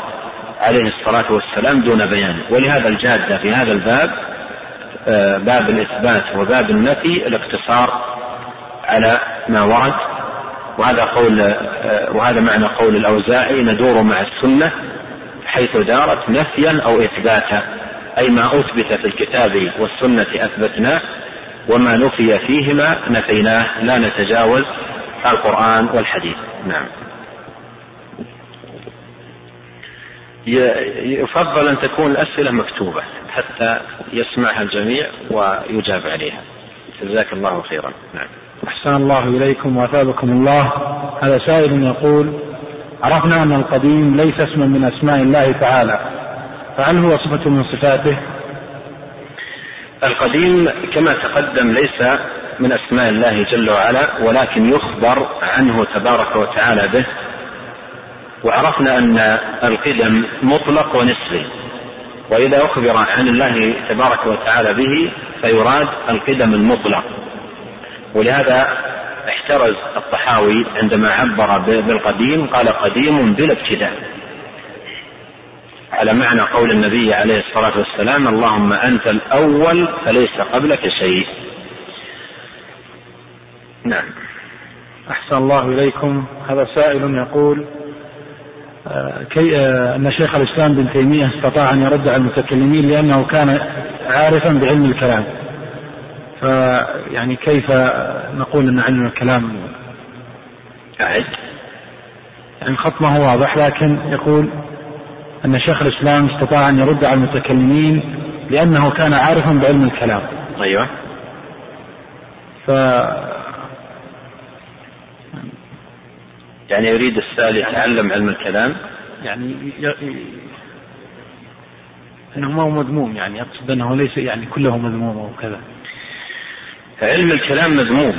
عليه الصلاة والسلام دون بيان. ولهذا الجادة في هذا الباب آه، باب الإثبات وباب النفي الاقتصار على ما ورد. وهذا قول آه، وهذا معنى قول الأوزاعي ندور مع السنة حيث دارت نفيا أو إثباتا أي ما أثبت في الكتاب والسنة أثبتناه وما نفي فيهما نفيناه لا نتجاوز القرآن والحديث. نعم. يفضل أن تكون الأسئلة مكتوبة حتى يسمعها الجميع ويجاب عليها. جزاك الله خيرا. نعم. أحسن الله إليكم وأثابكم الله. هذا سائل يقول عرفنا أن القديم ليس اسما من أسماء الله تعالى. فهل هو صفة من صفاته. القديم كما تقدم ليس من أسماء الله جل وعلا ولكن يخبر عنه تبارك وتعالى به. وعرفنا أن القدم مطلق ونسبي. وإذا أخبر عن الله تبارك وتعالى به فيراد القدم المطلق. ولهذا احترز الطحاوي عندما عبر بالقديم قال قديم بلا ابتداء. على معنى قول النبي عليه الصلاة والسلام اللهم أنت الأول فليس قبلك شيء. نعم. أحسن الله إليكم. هذا سائل يقول آه، كي آه، أن شيخ الإسلام بن تيمية استطاع أن يرد على المتكلمين لأنه كان عارفا بعلم الكلام. فيعني كيف نقول أن علم الكلام أعد. يعني هو واضح لكن يقول أن شيخ الإسلام استطاع أن يرد على المتكلمين لأنه كان عارفا بعلم الكلام. أيوه. ف يعني يريد السائل يتعلم علم الكلام؟ يعني ي... إنه ما هو مذموم يعني يقصد إنه ليس يعني كله مذموم أو كذا. علم الكلام مذموم.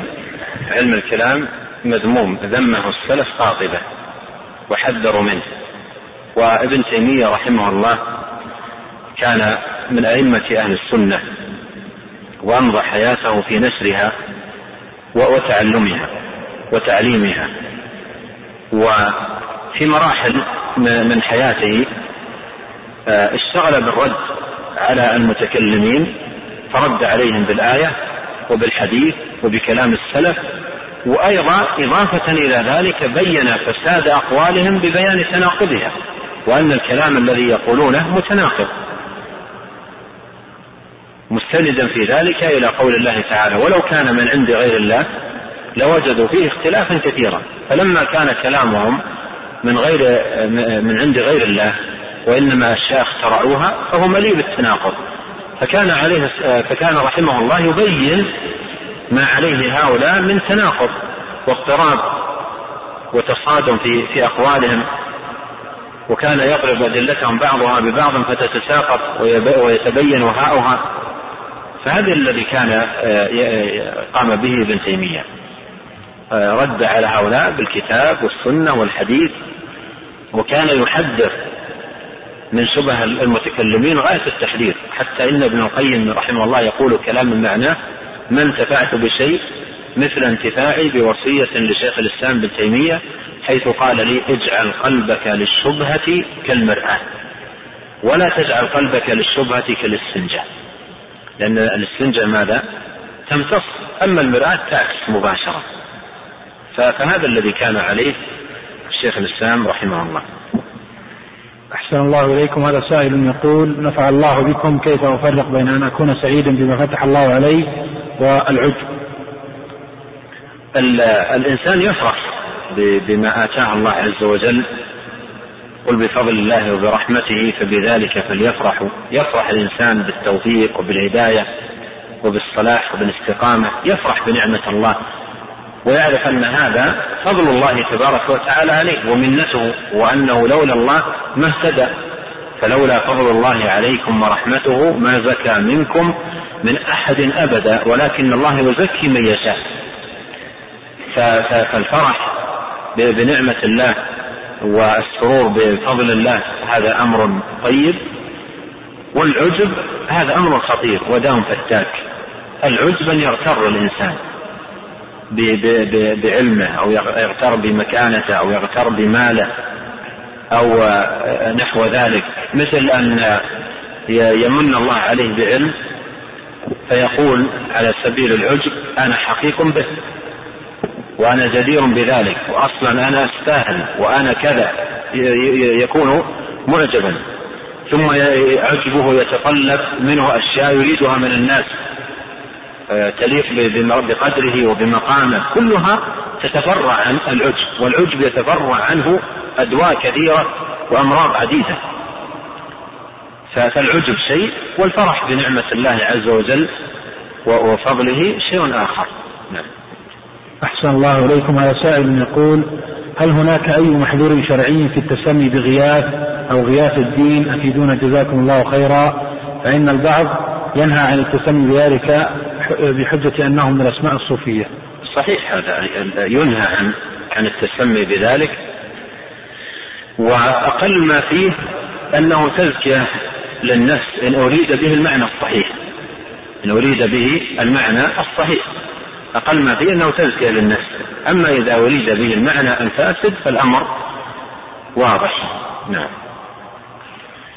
علم الكلام مذموم. ذمه السلف قاطبة. وحذروا منه. وابن تيمية رحمه الله كان من أئمة أهل السنة وأمضى حياته في نشرها وتعلمها وتعليمها. وفي مراحل من حياته آه، اشتغل بالرد على المتكلمين فرد عليهم بالآية وبالحديث وبكلام السلف وأيضا إضافة إلى ذلك بين فساد أقوالهم ببيان تناقضها. وأن الكلام الذي يقولونه متناقض. مستندا في ذلك إلى قول الله تعالى ولو كان من عند غير الله لوجدوا فيه اختلافا كثيرا فلما كان كلامهم من غير من عند غير الله وإنما اشياء اخترعوها فهو مليء بالتناقض. فكان عليه فكان رحمه الله يبين ما عليه هؤلاء من تناقض واضطراب وتصادم في في أقوالهم. وكان يضرب أدلتهم بعضها ببعض فتتساقط ويتبين هاؤها فهذا الذي كان قام به ابن تيمية. رد على هؤلاء بالكتاب والسنة والحديث وكان يحذر من شبه المتكلمين غاية التحذير. حتى إن ابن القيم رحمه الله يقول كلاما معناه ما انتفعت بشيء مثل انتفاعي بوصية لشيخ الإسلام ابن تيمية حيث قال لي اجعل قلبك للشبهة كالمرآة ولا تجعل قلبك للشبهة كالاستنجاء. لأن الاستنجاء ماذا؟ تمتص. أما المرآة تعكس مباشرة. فهذا الذي كان عليه شيخ الإسلام رحمه الله. أحسن الله إليكم. هذا سائل يقول نفع الله بكم كيف أفرق بين أن أكون سعيدا بما فتح الله علي والعجب؟ الإنسان يفرح. بما آتاه الله عز وجل. قل بفضل الله وبرحمته فبذلك فليفرحوا يفرح الإنسان بالتوفيق وبالهداية وبالصلاح وبالاستقامة. يفرح بنعمة الله. ويعرف أن هذا فضل الله تبارك وتعالى عليه ومنته وأنه لولا الله ما اهتدى. فلولا فضل الله عليكم ورحمته ما زكى منكم من أحد أبدا ولكن الله يزكي من يشاء. فالفرح بنعمة الله والسرور بفضل الله هذا أمر طيب. والعجب هذا أمر خطير ودام فتاك. العجب أن يغتر الإنسان بعلمه أو يغتر بمكانته أو يغتر بماله أو نحو ذلك. مثل أن يمن الله عليه بعلم فيقول على سبيل العجب أنا حقيق به. وأنا جدير بذلك وأصلا أنا أستاهل وأنا كذا يكون معجبا. ثم عجبه يتطلب منه أشياء يريدها من الناس. آه، تليق بقدره وبمقامه. كلها تتفرع عن العجب والعجب يتفرع عنه أدواء كثيرة وأمراض عديدة. فالعجب شيء والفرح بنعمة الله عز وجل وفضله شيء آخر. نعم. أحسن الله إليكم. هذا سائل يقول هل هناك أي محذور شرعي في التسمي بغياث أو غياث الدين؟ أفيدونا جزاكم الله خيرا. فإن البعض ينهى عن التسمي بذلك بحجة أنه من الأسماء الصوفية. صحيح هذا ينهى عن عن التسمي بذلك. وأقل ما فيه أنه تزكية للنفس إن أريد به المعنى الصحيح. إن أريد به المعنى الصحيح. أقل ما فيه أنه تزكية للنفس. أما إذا أريد به المعنى الفاسد فالأمر واضح. نعم.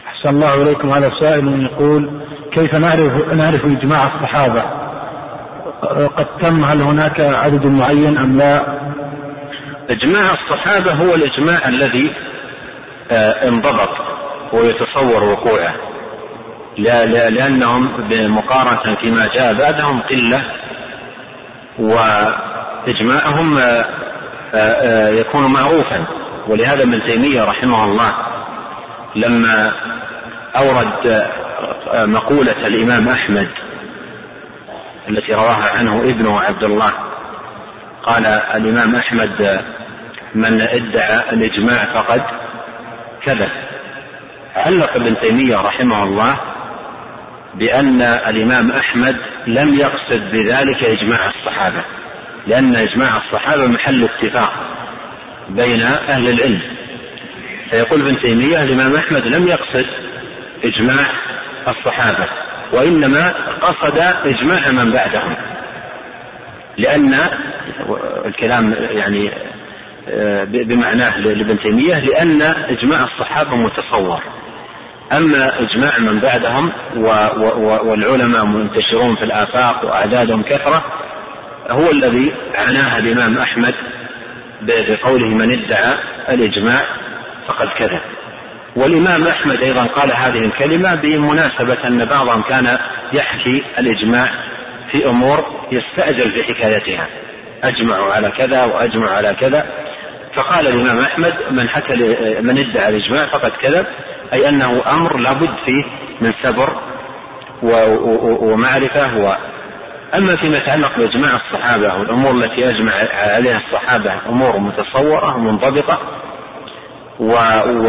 أحسن الله إليكم. هذا سائل يقول كيف نعرف نعرف إجماع الصحابة؟ قد تم هل هناك عدد معين أم لا؟ إجماع الصحابة هو الإجماع الذي آه، انضبط ويتصور وقوعه. لا لأنهم بمقارنة فيما جاء بعدهم قلة وإجماعهم آه، آه، يكون معروفا. ولهذا ابن تيمية رحمه الله لما أورد مقولة الإمام أحمد التي رواها عنه ابنه عبد الله قال الإمام أحمد من ادعى الإجماع فقد كذب. علق ابن تيمية رحمه الله بأن الإمام أحمد لم يقصد بذلك إجماع الصحابة لأن إجماع الصحابة محل اتفاق بين أهل العلم. فيقول ابن تيمية الإمام أحمد لم يقصد إجماع الصحابة وإنما قصد إجماع من بعدهم لأن الكلام يعني آه، بمعناه لابن تيمية لأن إجماع الصحابة متصور. أما إجماع من بعدهم والعلماء منتشرون في الآفاق وأعدادهم كثرة هو الذي عناها الإمام أحمد بقوله من ادعى الإجماع فقد كذب والإمام أحمد أيضا قال هذه الكلمة بمناسبة أن بعضهم كان يحكي الإجماع في أمور يستأجل في حكايتها أجمعوا على كذا وأجمعوا على كذا فقال الإمام أحمد من حكى من ادعى الإجماع فقد كذب أي أنه أمر لابد فيه من صبر ومعرفة و أما فيما يتعلق بإجماع الصحابة والأمور التي أجمع عليها الصحابة أمور متصورة ومنضبطة و... و...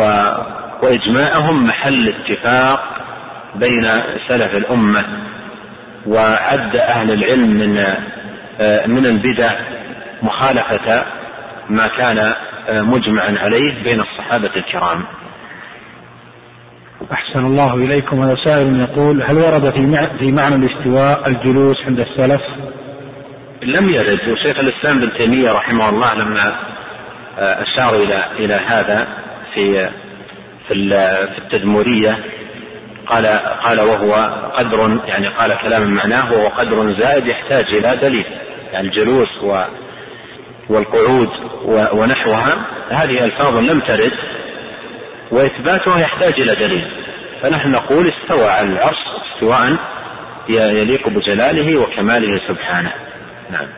وإجماعهم محل اتفاق بين سلف الأمة وعد أهل العلم من آه، من البدع مخالفة ما كان آه، مجمعا عليه بين الصحابة الكرام. أحسن الله إليكم. هذا سائل يقول هل ورد في في معنى الاستواء الجلوس عند السلف؟ لم يرد. وشيخ الإسلام ابن تيمية رحمه الله لما آه، أشار إلى إلى هذا في في التدمورية قال قال وهو قدر يعني قال كلاما معناه وهو قدر زائد يحتاج إلى دليل يعني الجلوس والقعود ونحوها. هذه ألفاظ لم ترد. وإثباتها يحتاج إلى دليل. فنحن نقول استوى على العرش استواء يليق بجلاله وكماله سبحانه. نعم.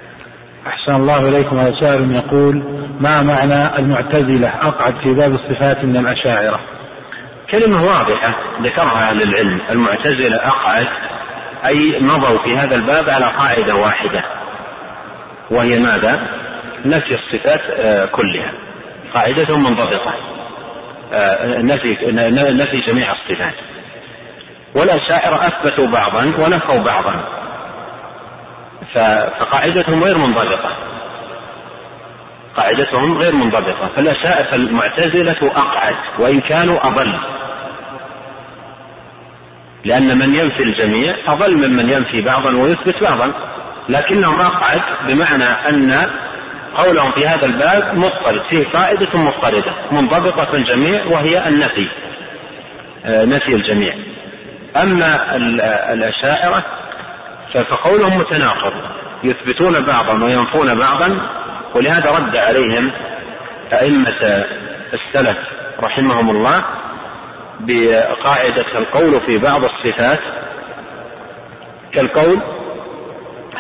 أحسن الله إليكم. هذا سائل يقول ما معنى المعتزلة؟ أقعد في باب الصفات من الأشاعرة. كلمة واضحة ذكرها أهل العلم. المعتزلة أقعد أي مضوا في هذا الباب على قاعدة واحدة. وهي ماذا؟ نفي الصفات آه، كلها. قاعدة منضبطة. نفي نفي جميع الصفات. والأشاعرة أثبتوا بعضا ونفوا بعضا. فقاعدتهم غير منضبطة. قاعدتهم غير منضبطة. فالمعتزلة أقعد وإن كانوا أضل. لأن من ينفي الجميع أضل ممن ينفي بعضا ويثبت بعضا. لكنهم أقعد بمعنى أن قولهم في هذا الباب مضطرد فيه قاعدة مضطردة منضبطة في الجميع وهي النفي آه، نفي الجميع. أما الأشاعرة فقولهم متناقض يثبتون بعضا وينفون بعضا ولهذا رد عليهم أئمة السلف رحمهم الله بقاعدة القول في بعض الصفات كالقول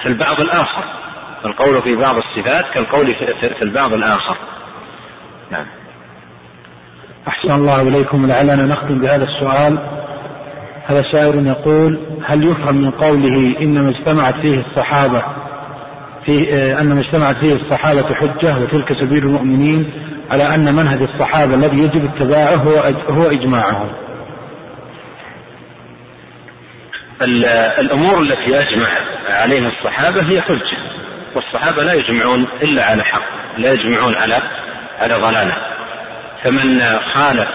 في البعض الآخر. القول في بعض الصفات كالقول في البعض الآخر. نعم. أحسن الله إليكم. لعلنا نختم بهذا السؤال. هذا سائل يقول هل يفهم من قوله إنما اجتمعت فيه الصحابة في آه، أنما اجتمعت فيه الصحابة حجة وتلك سبيل المؤمنين على أن منهج الصحابة الذي يجب اتباعه هو هو إجماعهم. الأمور التي أجمع عليها الصحابة هي حجة. والصحابة لا يجمعون إلا على حق لا يجمعون على على ضلالة. فمن خالف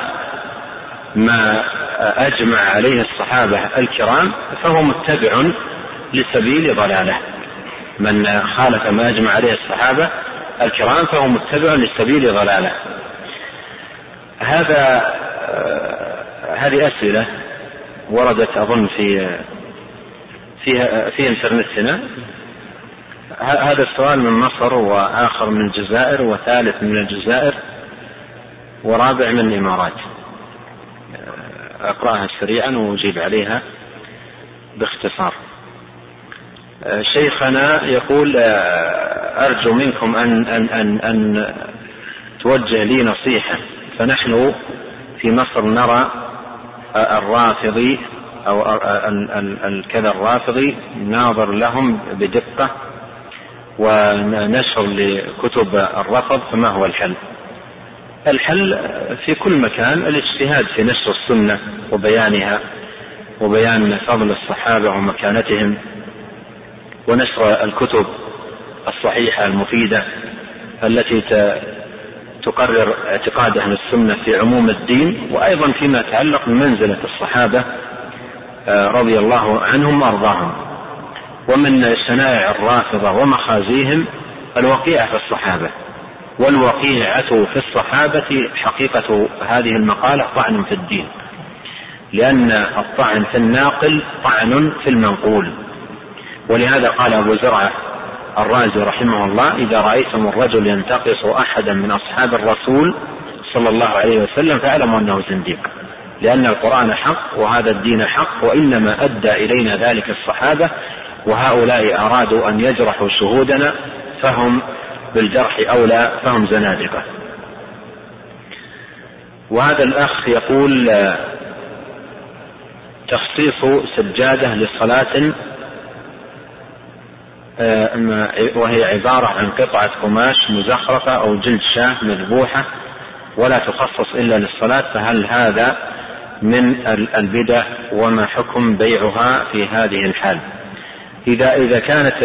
ما أجمع عليه الصحابة الكرام فهو متبع لسبيل ضلالة. من خالف ما أجمع عليه الصحابة الكرام فهو متبع لسبيل ضلالة. هذا هذه أسئلة وردت أظن في في في إنترنتنا. هذا السؤال من مصر وآخر من الجزائر وثالث من الجزائر ورابع من الإمارات. أقرأها سريعا وأجيب عليها باختصار. شيخنا يقول أرجو منكم أن أن أن أن توجه لي نصيحة. فنحن في مصر نرى الرافضي أو الكذا الرافضي ناظر لهم بدقة ونشر لكتب الرفض فما هو الحل؟ الحل في كل مكان الاجتهاد في نشر السنة وبيانها وبيان فضل الصحابة ومكانتهم ونشر الكتب الصحيحة المفيدة التي تقرر اعتقاد أهل السنة في عموم الدين وأيضا فيما يتعلق بمنزلة الصحابة آه، رضي الله عنهم وأرضاهم ومن شنائع الرافضة ومخازيهم الوقيعة في الصحابة والوقيعة في الصحابة حقيقة هذه المقالة طعن في الدين لأن الطعن في الناقل طعن في المنقول. ولهذا قال أبو زرعة الرازي رحمه الله إذا رأيتم الرجل ينتقص أحدا من أصحاب الرسول صلى الله عليه وسلم فاعلموا أنه زنديق لأن القرآن حق وهذا الدين حق وإنما أدى إلينا ذلك الصحابة وهؤلاء أرادوا أن يجرحوا شهودنا فهم بالجرح أولى فهم زنادقة. وهذا الأخ يقول تخصيص سجادة لصلاة وهي عبارة عن قطعة قماش مزخرفة أو جلد شاة مذبوحة ولا تخصص إلا للصلاة فهل هذا من البدع وما حكم بيعها في هذه الحال؟ إذا إذا كانت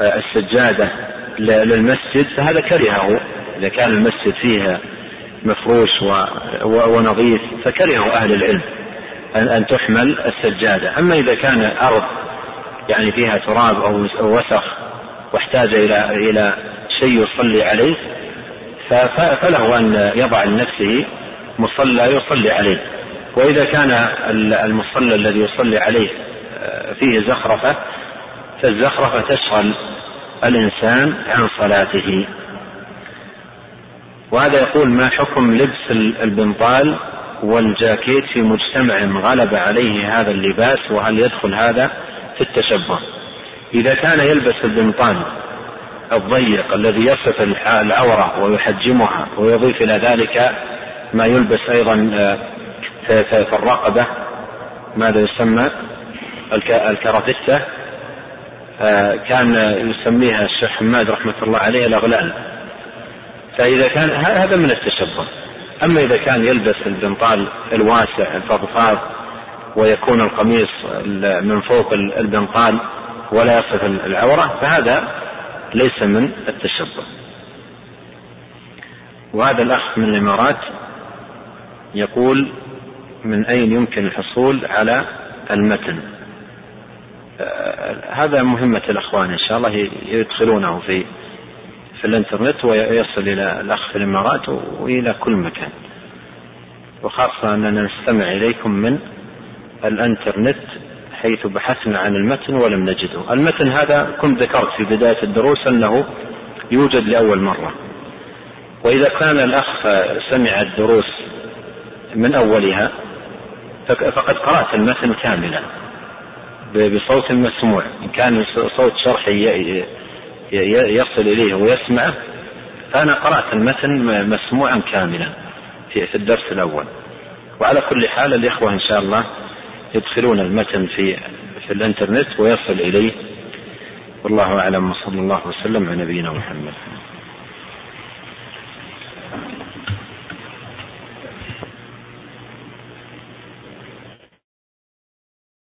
السجادة للمسجد فهذا كرهه. إذا كان المسجد فيها مفروش ونظيف فكرهه أهل العلم أن تحمل السجادة. أما إذا كان أرض يعني فيها تراب أو وسخ واحتاج إلى إلى شيء يصلي عليه فله أن يضع لنفسه مصلى يصلي عليه. وإذا كان المصلى الذي يصلي عليه فيه زخرفة فالزخرفة تشغل الإنسان عن صلاته. وهذا يقول ما حكم لبس البنطال والجاكيت في مجتمع غلب عليه هذا اللباس وهل يدخل هذا في التشبه؟ إذا كان يلبس البنطال الضيق الذي يصف العورة ويحجمها ويضيف إلى ذلك ما يلبس أيضا آه، في الرقبة ماذا يسمى؟ الكرافتة آه، كان يسميها الشيخ حماد رحمة الله عليه الأغلال. فإذا كان هذا من التشبه. أما إذا كان يلبس البنطال الواسع الفضفاض ويكون القميص من فوق البنطال ولا يصف العورة فهذا ليس من التشبه. وهذا الأخ من الإمارات يقول من أين يمكن الحصول على المتن؟ هذا مهمة الأخوان إن شاء الله يدخلونه في في الإنترنت ويصل إلى الأخ في الإمارات وإلى كل مكان. وخاصة أننا نستمع إليكم من الإنترنت حيث بحثنا عن المتن ولم نجده. المتن هذا كنت ذكرت في بداية الدروس أنه يوجد لأول مرة. وإذا كان الأخ سمع الدروس من أولها فقد قرأت المتن كاملا. بصوت مسموع. إن كان صوت شرحي يصل إليه ويسمعه فأنا قرأت المتن مسموعا كاملا في الدرس الأول. وعلى كل حال الإخوة إن شاء الله يدخلون المتن في في الإنترنت ويصل إليه. والله أعلم وصلى الله وسلم على نبينا محمد.